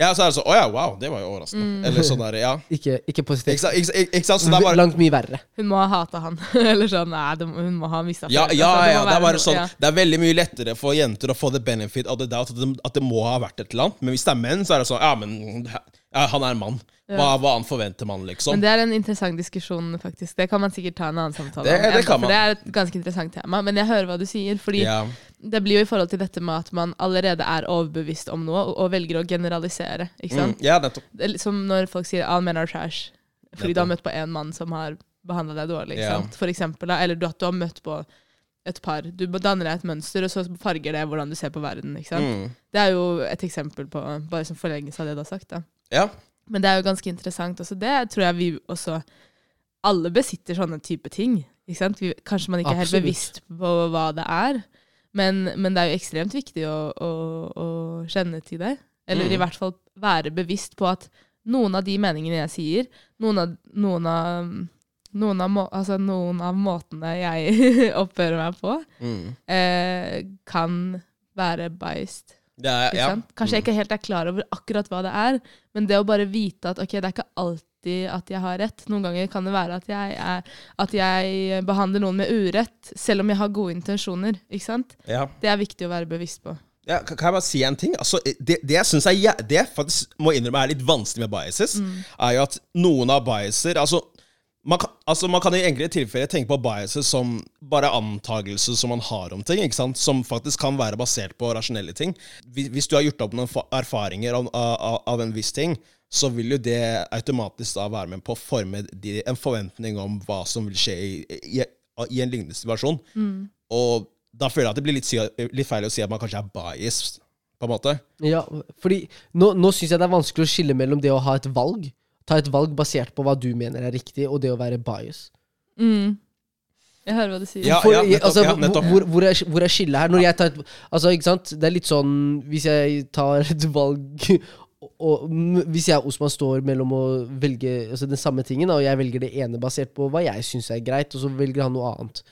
Ja, så er det sånn Å ja, wow, det var jo overraskende. Mm. Eller sånn der, ja. ikke, ikke Ikke positivt. sant? Ikke, ikke, ikke sant? Så det er bare Langt mye verre. Hun må ha hata han. [LAUGHS] Eller sånn, nei, det må- hun må ha mista ja, ja, ja, det er bare sånn Ja. Det er veldig mye lettere for jenter å få the benefit of the doubt at det, at det må ha vært et eller annet. Men hvis det er menn, så er det sånn Ja, men ja, han er en mann. Hva, hva annet forventer man, liksom? Men det er en interessant diskusjon, faktisk. Det kan man sikkert ta en annen samtale Det- om. det kan kan For det er et ganske interessant tema. Men jeg hører hva du sier. Fordi ja. Det blir jo i forhold til dette med at man allerede er overbevist om noe, og, og velger å generalisere. ikke sant? Mm, ja, nettopp. Det er litt som når folk sier 'all men are trash', fordi du har møtt på en mann som har behandla deg dårlig. ikke sant? Yeah. For eksempel, da. Eller at du har møtt på et par. Du danner deg et mønster, og så farger det hvordan du ser på verden. ikke sant? Mm. Det er jo et eksempel på bare som forlengelse av det du har sagt. da. Ja. Men det er jo ganske interessant også. Det tror jeg vi også Alle besitter sånne type ting. Ikke sant? Vi, kanskje man ikke er helt bevisst på hva det er, men, men det er jo ekstremt viktig å, å, å kjenne til det. Eller Mm. i hvert fall være bevisst på at noen av de meningene jeg sier, noen av, noen av, noen av, må, altså noen av måtene jeg [LAUGHS] oppfører meg på, Mm. eh, kan være biased. Det er, ja. Kanskje jeg ikke helt er klar over akkurat hva det er, men det å bare vite at ok, det er ikke alltid at jeg har rett. Noen ganger kan det være at jeg, er, at jeg behandler noen med urett, selv om jeg har gode intensjoner. Ikke sant? ja. Det er viktig å være bevisst på. Ja, kan jeg bare si en ting? Altså, det, det jeg synes er Det jeg faktisk må innrømme er litt vanskelig med biases, er jo at noen av biaser Altså, man kan, altså, man kan i enkelte tilfeller tenke på biases som bare antagelser som man har om ting, som faktisk kan være basert på rasjonelle ting. Hvis, hvis du har gjort opp noen erfaringer av, av, av en viss ting, så vil jo det automatisk da være med på å forme de, en forventning om hva som vil skje i, i, i en lignende situasjon. Og da føler jeg at det blir litt, litt feil å si at man kanskje er biased, på en måte. Ja, fordi nå, nå syns jeg det er vanskelig å skille mellom det å ha et valg, ta et valg basert på hva du mener er riktig, og det å være bias. Mm. Jeg hører hva du sier. Ja, ja, nettopp, altså, ja. Hvor, hvor, er, hvor er skillet her? Når jeg tar et, altså, ikke sant? Det er litt sånn Hvis jeg tar et valg og, Hvis jeg og Osman står mellom å velge altså, den samme tingen, og jeg velger det ene basert på hva jeg syns er greit, og så velger han noe annet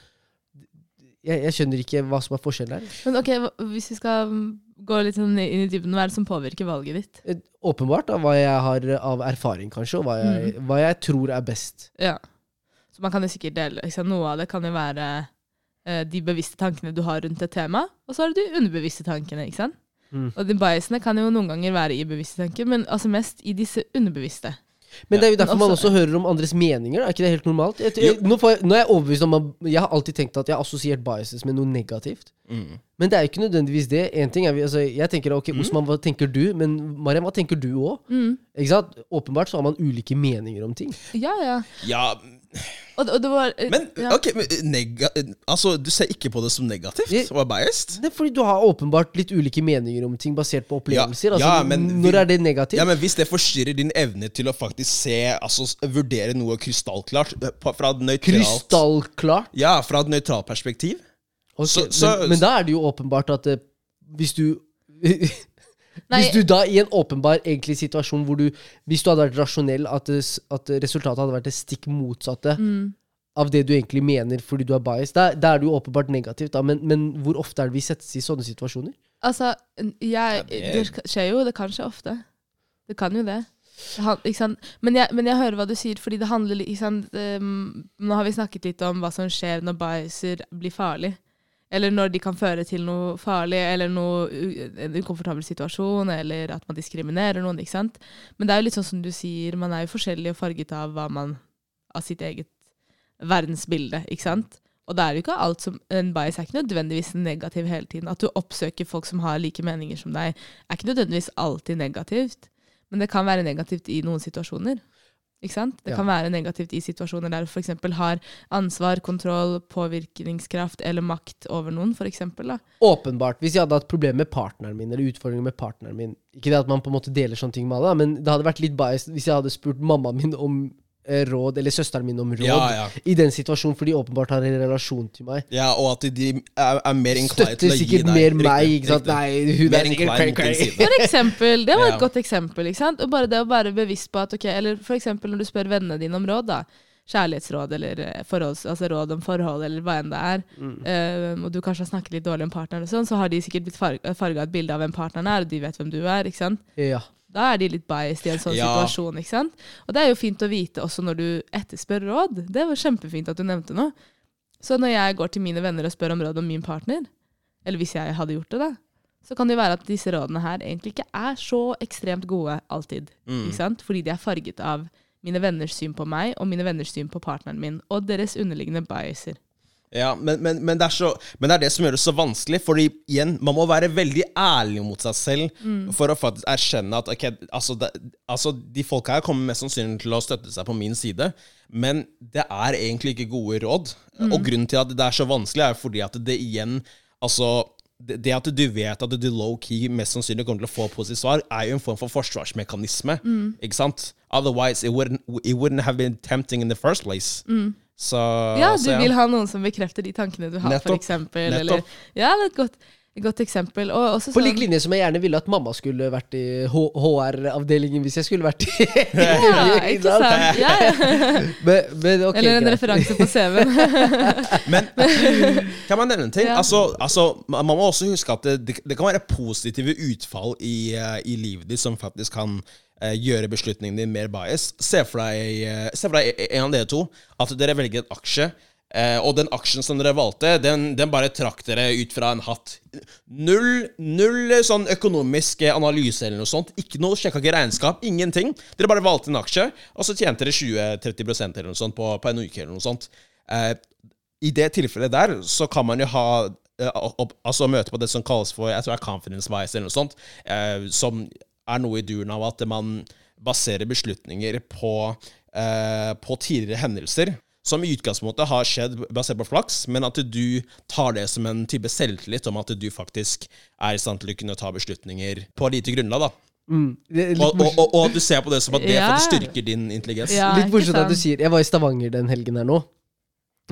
jeg, jeg skjønner ikke hva som er forskjellen her. Men ok, hvis vi skal mm, gå litt sånn inn i dybden, hva er det som påvirker valget ditt? Eh, Åpenbart da, hva jeg har av erfaring, kanskje, og hva jeg, Mm. hva jeg tror er best. Ja. Så man kan jo sikkert dele liksom. Noe av det kan jo være eh, de bevisste tankene du har rundt et tema, og så har du de underbevisste tankene. ikke sant? Mm. Og de biasene kan jo noen ganger være i bevisste tanker, men altså mest i disse underbevisste. Men det er jo derfor man også- hører om andres meninger. Er ikke det helt normalt? Jeg, jeg, nå, får jeg, nå er jeg overbevist om at Jeg har alltid tenkt at jeg har assosiert biases med noe negativt. Mm. Men det er jo ikke nødvendigvis det. En ting er, vi- altså, jeg tenker ok, Osman, hva tenker du? Men Mariam, hva tenker du òg? Mm. Ikke sant? Åpenbart så har man ulike meninger om ting. Ja, ja. Ja, Og, og det var eh, men ja. ok, men nega Altså, du ser ikke på det som negativt? Og er biased? Det er fordi du har åpenbart litt ulike meninger om ting basert på opplevelser. altså, ja, men når er det negativt? Ja, men Hvis det forstyrrer din evne til å faktisk se, altså vurdere noe krystallklart eh, fra et nøytralt Krystallklart. Ja, fra et nøytralt perspektiv. Okay, Så- så- men, men da er det jo åpenbart at eh, hvis du [LAUGHS] Nei, Hvis du da i en åpenbar egentlig situasjon hvor du Hvis du hadde vært rasjonell, at, det, at resultatet hadde vært det stikk motsatte mm. av det du egentlig mener fordi du er bias, da, da er det jo åpenbart negativt. Da. Men, men hvor ofte er det vi settes i sånne situasjoner? Altså, jeg, det- skjer jo, det kan skje ofte. Det kan jo det. Det han- ikke sant? Men, jeg, men jeg hører hva du sier, fordi det handler ikke sant? Um, Nå har vi snakket litt om hva som skjer når biaser blir farlig. Eller når de kan føre til noe farlig, eller noe, en ukomfortabel situasjon, eller at man diskriminerer noen. ikke sant? Men det er jo litt sånn som du sier, man er jo forskjellig og farget av hva man Av sitt eget verdensbilde, ikke sant? Og det er jo ikke alt som En bias er ikke nødvendigvis negativ hele tiden. At du oppsøker folk som har like meninger som deg, er ikke nødvendigvis alltid negativt. Men det kan være negativt i noen situasjoner. Ikke sant? Det Ja. kan være negativt i situasjoner der du f.eks. har ansvar, kontroll, påvirkningskraft eller makt over noen, For eksempel, da. Åpenbart. Hvis jeg hadde hatt problemer med partneren min, eller utfordringer med partneren min Ikke det at man på en måte deler sånne ting med alle, men det hadde vært litt biased hvis jeg hadde spurt mammaen min om råd, eller søsteren min om råd, Ja, ja. i den situasjonen, for de åpenbart har en relasjon til meg. ja og at de er, er mer inclined til Støtter å gi sikkert mer riktig, meg, ikke sant? riktig. Nei, hun Mer er sikkert cray-cray. For eksempel, det var et Ja. godt eksempel. ikke sant? Og bare det å være bevisst på at, ok, eller for eksempel når du spør vennene dine om råd, da. Kjærlighetsråd eller eh, forholds, altså råd om forhold, eller hva enn det er. eh, og du kanskje har snakket litt dårlig om partneren, og sånn, så har de sikkert blitt farga et bilde av hvem partneren er, og de vet hvem du er. ikke sant? Ja. Da er de litt biased i en sånn Ja. situasjon. ikke sant? Og det er jo fint å vite også når du etterspør råd. Det var kjempefint at du nevnte noe. Så når jeg går til mine venner og spør om råd om min partner, eller hvis jeg hadde gjort det, da, så kan det være at disse rådene her egentlig ikke er så ekstremt gode alltid. Mm. Ikke sant? Fordi de er farget av mine venners syn på meg og mine venners syn på partneren min, og deres underliggende biaser. Ja, men, men, men, det er så, men det er det som gjør det så vanskelig. Fordi igjen, man må være veldig ærlig mot seg selv for å faktisk erkjenne at okay, altså, det, altså De folka her kommer mest sannsynlig til å støtte seg på min side, men det er egentlig ikke gode råd. Og grunnen til at det er så vanskelig, er fordi at det igjen Altså det at du vet at du low-key mest sannsynlig kommer til å få positivt svar, er jo en form for forsvarsmekanisme. Ikke sant? Otherwise, it wouldn't, it wouldn't have been tempting in the first place. Så, Ja, du så vil ha noen som bekrefter de tankene du har, eksempel. Ja, det er et godt, godt eksempel. Og også På sånn, lik linje som jeg gjerne ville at mamma skulle vært i HR-avdelingen hvis jeg skulle vært i Ja, [LAUGHS] ikke sant? Ja, ja. Men, men okay, Eller en greit. referanse på CV-en. [LAUGHS] Men kan man nevne en ting? Ja. Altså, altså, man må også huske at det, det, kan være positive utfall i, eh, i livet ditt som faktisk kan gjøre beslutningen din mer bias. Se for deg, eh, se for deg en av dere to at dere velger en aksje. eh, og den aksjen som dere valgte, den, den bare trakk dere ut fra en hatt. Null, null eh, sånn økonomisk eh, analyse eller noe sånt. Ikke noe, Sjekka ikke regnskap. Ingenting. Dere bare valgte en aksje, og så tjente dere 20-30% eller noe sånt på, på en uke. eller noe sånt. Eh, i det tilfellet der, så kan man jo ha eh, altså møte på det som kalles for jeg tror det er confidence bias eller noe sånt, eh, som er noe i duren av at man baserer beslutninger på, eh, på tidligere hendelser. Som i utgangspunktet har skjedd basert på flaks, men at du tar det som en type selvtillit om at du faktisk er i stand til å kunne ta beslutninger på lite grunnlag. da. Mm, litt Og, og, og, og at du ser på det som at det Ja. faktisk styrker din intelligens. Ja, Litt morsomt at du sier Jeg var i Stavanger den helgen her nå,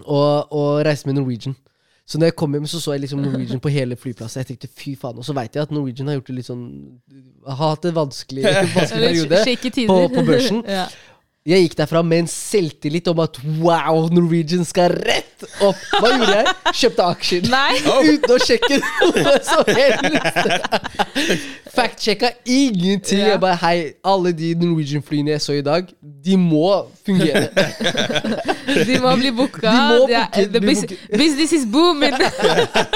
og, og reiste med Norwegian. Så når jeg kom hjem, så så jeg liksom [LAUGHS] Norwegian på hele flyplassen. Jeg tenkte fy faen, Og så veit jeg at Norwegian har gjort det litt sånn Har hatt en vanskelig, [LAUGHS] vanskelig periode. på- på børsen. [LAUGHS] ja. Jeg gikk derfra med en selvtillit om at wow, Norwegian skal rett opp. Hva gjorde jeg? Kjøpte aksjer. Nei! [LAUGHS] Uten å sjekke noe som helst. Fact-sjekka ingenting. Ja. Jeg bare hei, alle de Norwegian-flyene jeg så i dag, de må fungere. [LAUGHS] De må bli booka. De må er- bli bus booket. business is booming!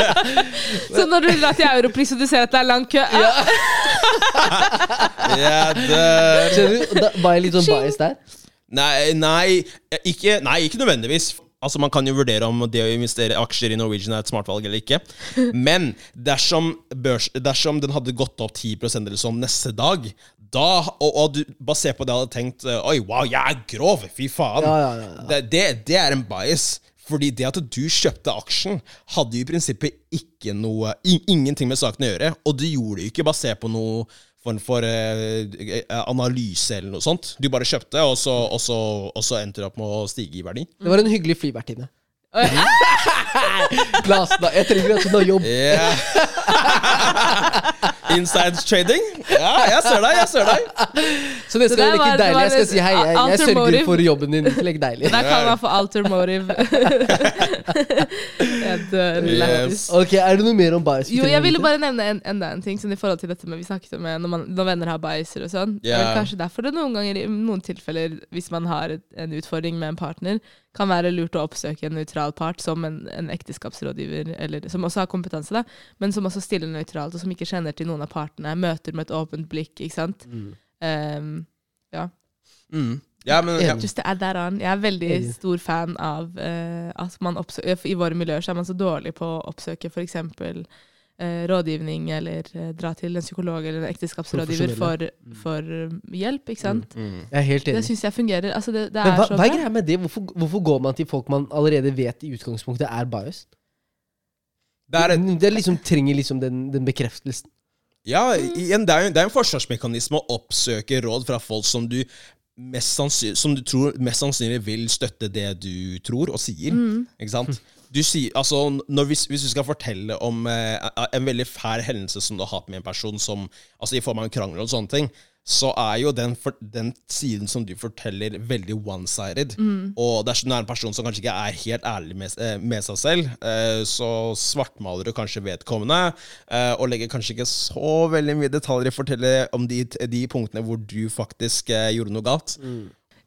[LAUGHS] så når du drar til Europris og du ser at det er lang kø ja. Ja, det, Skjønner du? Da var jeg litt sånn bias der. Nei, nei ikke, nei, ikke nødvendigvis. Altså Man kan jo vurdere om det å investere aksjer i Norwegian er et smart valg eller ikke. [LAUGHS] Men dersom, børs, dersom den hadde gått opp 10% eller sånn neste dag, da, og, og du basert på det hadde tenkt eh, Oi, wow, jeg er grov! Fy faen! Ja, ja, ja, ja. Det, det, det er en bias. Fordi det at du kjøpte aksjen, hadde jo i prinsippet ikke noe in, ingenting med saken å gjøre. Og du gjorde det jo ikke basert på noe form for eh, eh, analyse eller noe sånt. Du bare kjøpte, og så, og så, og så endte det opp med å stige i verdi. Det var en hyggelig flyvertinne. [LAUGHS] La oss da, Jeg trenger altså noe jobb. Yeah. [LAUGHS] Inside trading? Ja, jeg ser deg, jeg ser deg. Så neste det gang det var- ikke deilig. Jeg skal si hei, jeg, jeg sørger motive. for jobben din. Legg deilig. Der kan man få alter motive. [LAUGHS] jeg dør lættis. Yes. Ok, Er det noe mer om bias? Jo, jeg ville bare nevne en, enda en ting sånn i forhold til dette med vi snakket om eh, når, man, når venner har biaser og sånn. Vel kanskje derfor det noen ganger i noen tilfeller, hvis man har et, en utfordring med en partner, kan være lurt å oppsøke en nøytral part som en, en ekteskapsrådgiver, eller, som også har kompetanse, da, men som også stiller nøytralt, og som ikke kjenner til noen av partene, møter med et åpent blikk, ikke sant. Mm. Um, Mm. Ja, men ja. Just to add that on. Jeg er veldig stor fan av uh, at man oppsøker I våre miljøer så er man så dårlig på å oppsøke f.eks. Uh, rådgivning, eller eh, dra til en psykolog eller en ekteskapsrådgiver for, for eh, hjelp. ikke sant? Mm. Jeg er helt Det enig. syns jeg fungerer. Altså, det, det Men hva, så hva er greia med det? Hvorfor, hvorfor går man til folk man allerede vet i utgangspunktet er biased? Det er et, Det liksom trenger liksom den, den bekreftelsen. Ja, igjen, det er det er en forsvarsmekanisme å oppsøke råd fra folk som du mest sannsynlig, som du tror mest sannsynlig vil støtte det du tror og sier. Ikke sant? Du sier, altså, når, hvis, hvis du skal fortelle om eh, en veldig fæl hendelse som du har hatt med en person, som, altså i form av en krangel og sånne ting, så er jo den, for, den siden som du forteller, veldig one-sided. Og dersom du er en person som kanskje ikke er helt ærlig med, eh, med seg selv, eh, så svartmaler du kanskje vedkommende, eh, og legger kanskje ikke så veldig mye detaljer i å fortelle om de, de punktene hvor du faktisk eh, gjorde noe galt.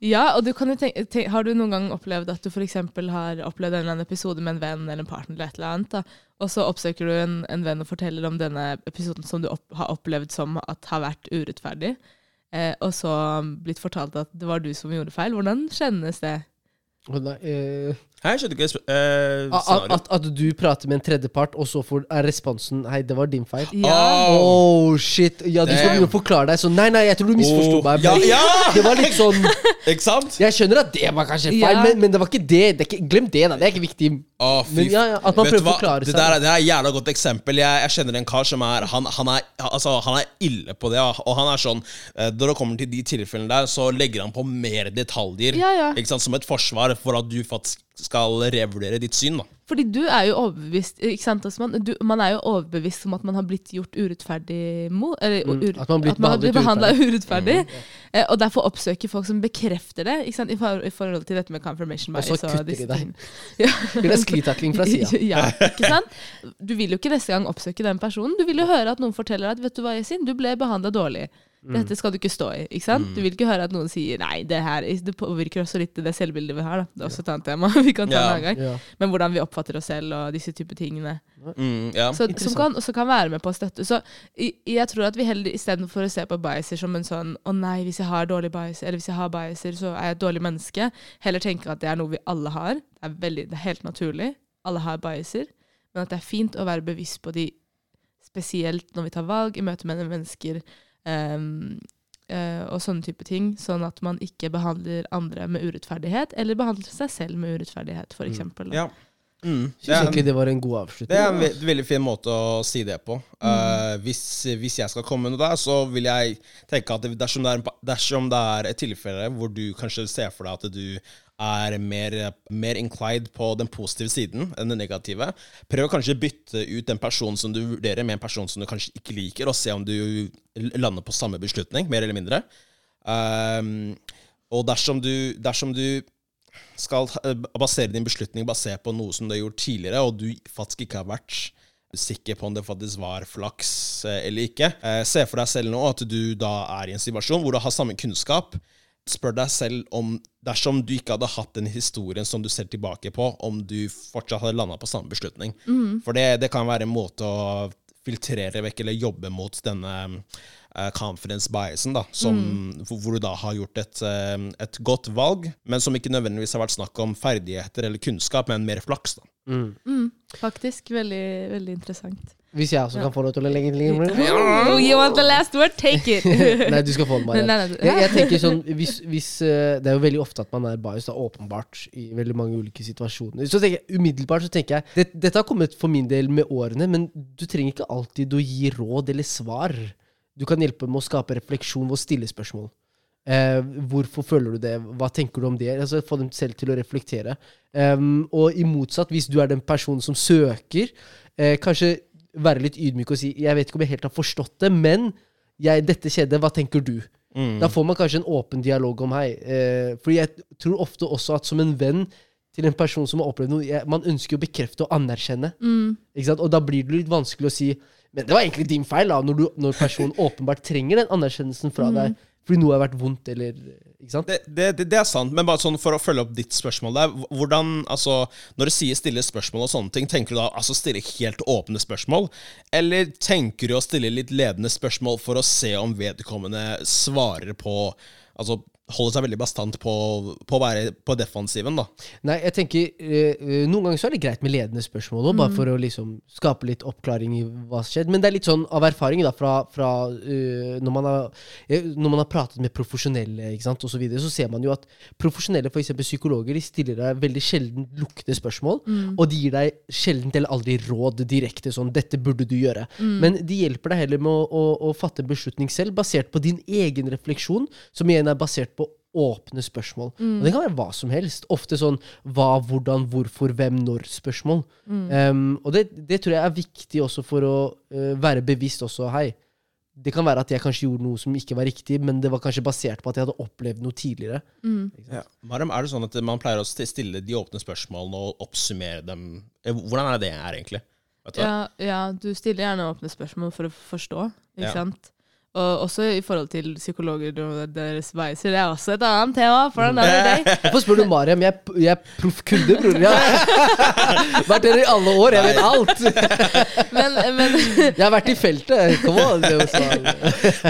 Ja, og du tenke, tenk, Har du noen gang opplevd at du eksempel har opplevd en eller annen episode med en venn eller en partner, eller et eller annet, da, og så oppsøker du en, en venn og forteller om denne episoden som du opp, har opplevd som at har vært urettferdig, eh, og så blitt fortalt at det var du som gjorde feil. Hvordan kjennes det? Nei, eh, Jeg skjønner ikke uh, At, at, at du prater med en tredjepart, og så får, er responsen Hei, det var din feil. Ja. Oh, shit. Ja, du skal begynne å forklare deg sånn Nei, nei, jeg tror du misforsto Oh, meg. ja, men ja! Det var litt sånn [LAUGHS] Ikke sant? Jeg skjønner at det var kanskje feil, Ja. men, men det var ikke det. det er ikke, glem det, da. Det er ikke viktig. Oh, Men ja, ja, at man prøver å forklare forklare det seg. Der, er- det er et jævla godt eksempel. Jeg, jeg kjenner en kar som er han, han, er altså, han er ille på det. ja. Og han er sånn eh, Når det kommer til de tilfellene der, så legger han på mer detaljer. Ja, ja. Ikke sant? Som et forsvar for at du faktisk skal revurdere ditt syn. da Fordi du er jo overbevist ikke sant, Osman? Du, Man er jo overbevist om at man har blitt gjort urettferdig mot Eller Mm, ur, at man har blitt behandlet urettferdig. urettferdig. yeah. og derfor oppsøker folk som bekrefter det, ikke sant? I, for, i forhold til dette med confirmation Og så kutter de deg. tingene. Blir Det sklitakling fra sida. [LAUGHS] ja, ikke sant? Du vil jo ikke neste gang oppsøke den personen. Du vil jo høre at noen forteller at vet du hva, Yasin, du ble behandla dårlig. Mm. Dette skal du ikke stå i. ikke sant? Du vil ikke høre at noen sier nei, det her det påvirker også litt det selvbildet vi har. da. Det er også et annet tema [LAUGHS] vi kan ta Ja. en annen gang. Ja. Men hvordan vi oppfatter oss selv og disse typer tingene. Mm, ja. Så, som kan, også kan være med på å støtte. Så i- jeg tror at vi heller istedenfor å se på biaser som en sånn å nei, hvis jeg har dårlig biaser, eller hvis jeg har biaser, så er jeg et dårlig menneske, heller tenker at det er noe vi alle har. Det er, veldig, det er helt naturlig. Alle har biaser. Men at det er fint å være bevisst på de, spesielt når vi tar valg i møte med mennesker. Ehm, uh, og sånne type ting, sånn at man ikke behandler andre med urettferdighet, eller behandler seg selv med urettferdighet, f.eks. da. ja. Mm. Det Syns egentlig det var en god avslutning. Det er en ve veldig fin måte å si det på. Eh, hvis, hvis jeg skal komme med noe der, så vil jeg tenke at dersom det, er, dersom det er et tilfelle hvor du kanskje ser for deg at du er mer, mer inclined på den positive siden enn den negative, prøv å kanskje bytte ut den personen som du vurderer, med en person som du kanskje ikke liker, og se om du lander på samme beslutning, mer eller mindre. Um, og dersom du, dersom du skal eh, basere din beslutning basert på noe som du har gjort tidligere, og du faktisk ikke har vært sikker på om det faktisk var flaks eh, eller ikke. Eh, Se for deg selv nå at du da er i en situasjon hvor du har samme kunnskap. Spør deg selv om dersom du ikke hadde hatt den historien som du ser tilbake på, om du fortsatt hadde landa på samme beslutning. For det, det kan være en måte å filtrere vekk eller jobbe mot denne uh, confidence biasen, da, som, hvor, hvor du da har gjort et, uh, et godt valg, men som ikke nødvendigvis har vært snakk om ferdigheter eller kunnskap, men mer flaks. da. Mm. Mm, faktisk veldig, veldig interessant. Hvis jeg også kan få lov til å legge inn [LAUGHS] Oh, you want the last word? Take it! [LAUGHS] Nei, du skal få den, [LAUGHS] nei. Jeg, jeg tenker sånn hvis, hvis, eh, Det er jo veldig ofte at man er bias, da, åpenbart, i veldig mange ulike situasjoner. Så tenker jeg, Umiddelbart så tenker jeg det, Dette har kommet for min del med årene, men du trenger ikke alltid å gi råd eller svar. Du kan hjelpe med å skape refleksjon ved å stille spørsmål. Eh, hvorfor føler du det? Hva tenker du om det? Altså, få dem selv til å reflektere. Um, og i motsatt, hvis du er den personen som søker, eh, kanskje være litt ydmyk og si 'Jeg vet ikke om jeg helt har forstått det, men jeg, dette skjedde. Hva tenker du?' Da får man kanskje en åpen dialog om hei. Eh, fordi jeg tror ofte også at som en venn til en person som har opplevd noe jeg, Man ønsker å bekrefte og anerkjenne. Mm, Ikke sant? Og da blir det litt vanskelig å si Men det var egentlig din feil, da, når, du, når personen åpenbart trenger den anerkjennelsen fra deg fordi noe har vært vondt, eller? Det, det, det, er sant, men bare sånn for å følge opp ditt spørsmål der hvordan, altså, Når du sier stille spørsmål og sånne ting, tenker du da altså stille helt åpne spørsmål? Eller tenker du å stille litt ledende spørsmål for å se om vedkommende svarer på Altså holder seg veldig bastant på, på å være på defensiven, da? Nei, jeg tenker eh, eh, Noen ganger så er det greit med ledende spørsmål også, bare for å liksom skape litt oppklaring i hva som skjedde. Men det er litt sånn av erfaring da, fra, fra eh, når, man har, eh, når man har pratet med profesjonelle, ikke sant, og så, videre, så ser man jo at profesjonelle, f.eks. psykologer, de stiller deg veldig sjelden lukkende spørsmål. Og de gir deg sjelden eller aldri råd direkte sånn 'dette burde du gjøre'. Men de hjelper deg heller med å, å, å fatte en beslutning selv, basert på din egen refleksjon, som igjen er basert på åpne spørsmål. Og det kan være hva som helst. Ofte sånn hva, hvordan, hvorfor, hvem, når-spørsmål. Um, og det, det tror jeg er viktig også for å uh, være bevisst også. Hei, det kan være at jeg kanskje gjorde noe som ikke var riktig, men det var kanskje basert på at jeg hadde opplevd noe tidligere. mm. Mariam, er det sånn at man pleier å stille de åpne spørsmålene og oppsummere dem? Eh, Hvordan er det det er, egentlig? Du? Ja, ja, du stiller gjerne åpne spørsmål for å forstå, ikke Ja. sant? Og også i forhold til psykologer og deres veiser. Det er også et annet tema for den. [LAUGHS] Hvorfor spør du Mariam? Jeg, jeg er proff kunde, bror. Jeg har vært der i alle år. Jeg vet alt. [LAUGHS] Men, men [LAUGHS] Jeg har vært i feltet. Kom var sånn.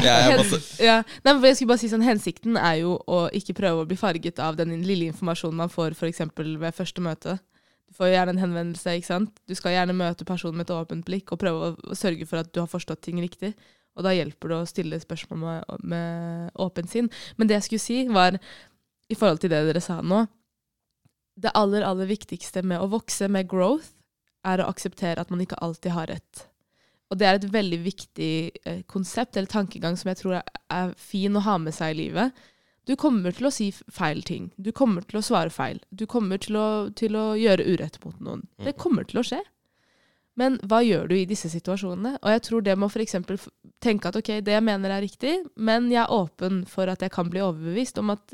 Ja, jeg ja. Nei, men jeg skulle bare si sånn, Hensikten er jo å ikke prøve å bli farget av den lille informasjonen man får eksempel ved første møte. Du får gjerne en henvendelse. ikke sant? Du skal gjerne møte personen med et åpent blikk og prøve å sørge for at du har forstått ting riktig. Og da hjelper det å stille spørsmål med, med åpent sinn. Men det jeg skulle si, var i forhold til det dere sa nå Det aller, aller viktigste med å vokse, med growth, er å akseptere at man ikke alltid har rett. Og det er et veldig viktig eh, konsept eller tankegang som jeg tror er, er fin å ha med seg i livet. Du kommer til å si feil ting. Du kommer til å svare feil. Du kommer til å, til å gjøre urett mot noen. Det kommer til å skje. Men hva gjør du i disse situasjonene? Og jeg tror det må f.eks. tenke at ok, det jeg mener er riktig, men jeg er åpen for at jeg kan bli overbevist om at,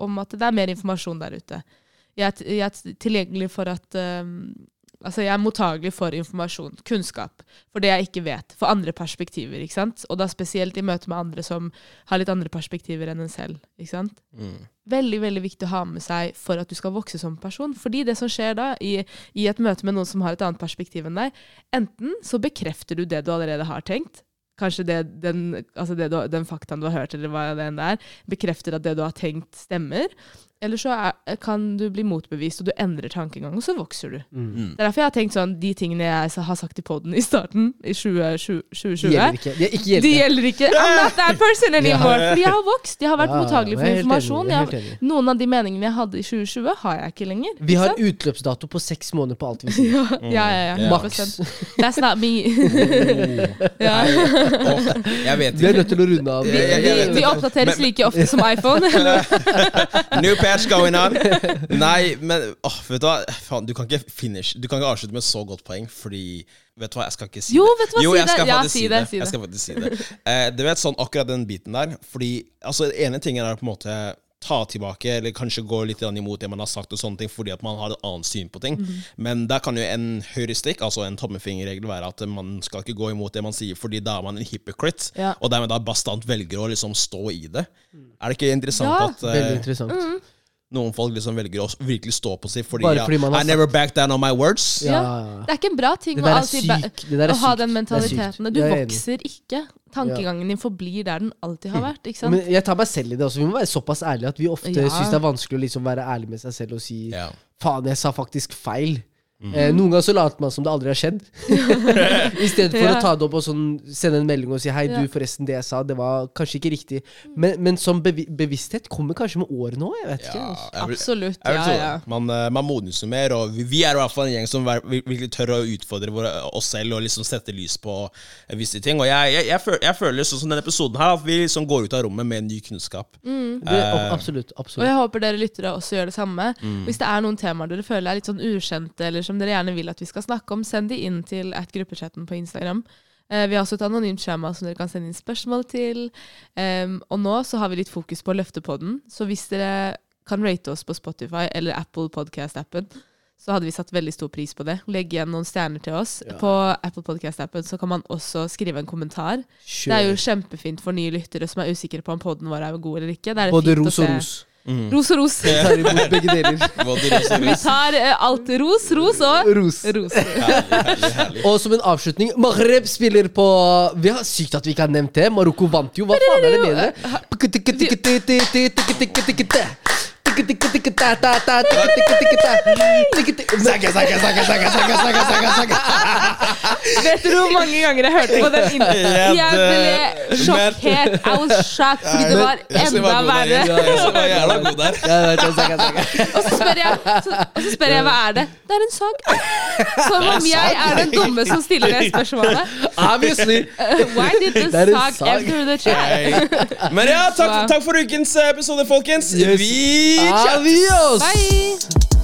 om at det er mer informasjon der ute. Jeg er, jeg er tilgjengelig for at um, Altså, jeg er mottagelig for informasjon, kunnskap, for det jeg ikke vet. For andre perspektiver, ikke sant? Og da spesielt i møte med andre som har litt andre perspektiver enn en selv. ikke sant? mm. Veldig veldig viktig å ha med seg for at du skal vokse som person. Fordi det som skjer da, i, i et møte med noen som har et annet perspektiv enn deg, enten så bekrefter du det du allerede har tenkt, kanskje det, den, altså det du, den faktaen du har hørt, eller hva det enn er, bekrefter at det du har tenkt, stemmer. Eller så er, kan du bli motbevist, og du endrer tankegang, og så vokser du. Mm. Det er derfor jeg har tenkt sånn, de tingene jeg har sagt i poden i starten, i 2020, De 2020 gjelder ikke. Det er ikke de gjelder. ikke. I'm not that person anymore. Fordi jeg har vokst. Jeg har vært Ja, mottagelig for informasjon. enig. noen av de meningene jeg hadde i 2020, har jeg ikke lenger. Vi har sant? utløpsdato på seks måneder på alt vi sier. [LAUGHS] ja, ja, ja, ja. Ja. Maks. That's not me. [LAUGHS] ja. Jeg vet Vi er nødt til å runde av. vi, vi, vi oppdateres like ofte som iPhone. [LAUGHS] New patch going on. Nei, men åh, vet du hva? Faen, du kan ikke finish Du kan ikke avslutte med så godt poeng, fordi Vet du hva, jeg skal ikke si Jo, det. vet du hva, jo, si jeg det. skal Ja, faktisk si si det, det. si Jeg det. skal faktisk si det. Eh, du vet sånn akkurat den biten der, fordi Altså, ene tingen er på en måte ta tilbake, eller kanskje gå litt imot det man har sagt, og sånne ting, fordi at man har et annet syn på ting. Mhm. Men der kan jo en høyrestikk, altså en tommefingerregel, være at man skal ikke gå imot det man sier, fordi da er man en hypocrite, Ja. og dermed da bastant velger å liksom stå i det. Er det ikke interessant Ja. at uh, Veldig interessant. Mm. Noen folk liksom velger å virkelig stå på seg fordi, Bare ja, fordi man har I never back down on my words. Ja. Ja. Det er ikke en bra ting å alltid å ha den mentaliteten. Du er vokser ikke. Tankegangen din forblir der den alltid har vært. ikke sant? Men jeg tar meg selv i det også. Vi må være såpass ærlige at vi ofte Ja. syns det er vanskelig å liksom være ærlig med seg selv og si Ja. faen, jeg sa faktisk feil. Mm. Eh, noen ganger så later man som det aldri har skjedd. [LAUGHS] I stedet for Ja. å ta det opp og sånn, sende en melding og si 'hei, Ja. du, forresten, det jeg sa, det var kanskje ikke riktig'. Men, men som bevi bevissthet kommer kanskje med årene òg. Jeg vet ikke. Ja, altså. jeg vil- Absolutt. jeg vil Ja, ja. Man, eh, man modnes jo mer, og vi, vi er i hvert fall en gjeng som virkelig tør å utfordre våre, oss selv og liksom sette lys på eh, visse ting. Og jeg, jeg, jeg, føler, jeg føler sånn som denne episoden her, at vi liksom går ut av rommet med ny kunnskap. Mm. Det, Eh, absolutt. Og jeg håper dere lyttere også gjør det samme. Mm. Hvis det er noen temaer dere føler er litt sånn ukjente, eller som dere gjerne vil at vi skal snakke om, send de inn til at gruppechatten på Instagram. Eh, vi har også et anonymt skjema som dere kan sende inn spørsmål til. Um, og nå så har vi litt fokus på å løfte podden, så hvis dere kan rate oss på Spotify eller Apple Podcast-appen, så hadde vi satt veldig stor pris på det. Legg igjen noen stjerner til oss. Ja. På Apple Podcast-appen så kan man også skrive en kommentar. Det er jo kjempefint for nye lyttere som er usikre på om podden vår er god eller ikke. Det Både ros og ros. Mm. Ros og ros. Vi tar imot [LAUGHS] begge deler. Både ros og Vi ros. tar uh, alt ros, ros og Ros. ros. Herlig, herlig, herlig. Og som en avslutning, Maghreb spiller på Vi har Sykt at vi ikke har nevnt det. Marokko vant jo. Hva faen er det med dere? Vet du hvor mange ganger jeg hørte på den [LAUGHS] introen? Jeg ble sjokkert. I was shocked fordi det var enda verre. Og så spør jeg, og så spør jeg hva er det? Det er en sag. Som om [LAUGHS] jeg er den dumme som stiller det spørsmålet. [LAUGHS] Obviously. Why did the sag. enter the chat? Men ja, takk, takk for ukens episode, folkens. Vi Adiós. Bye.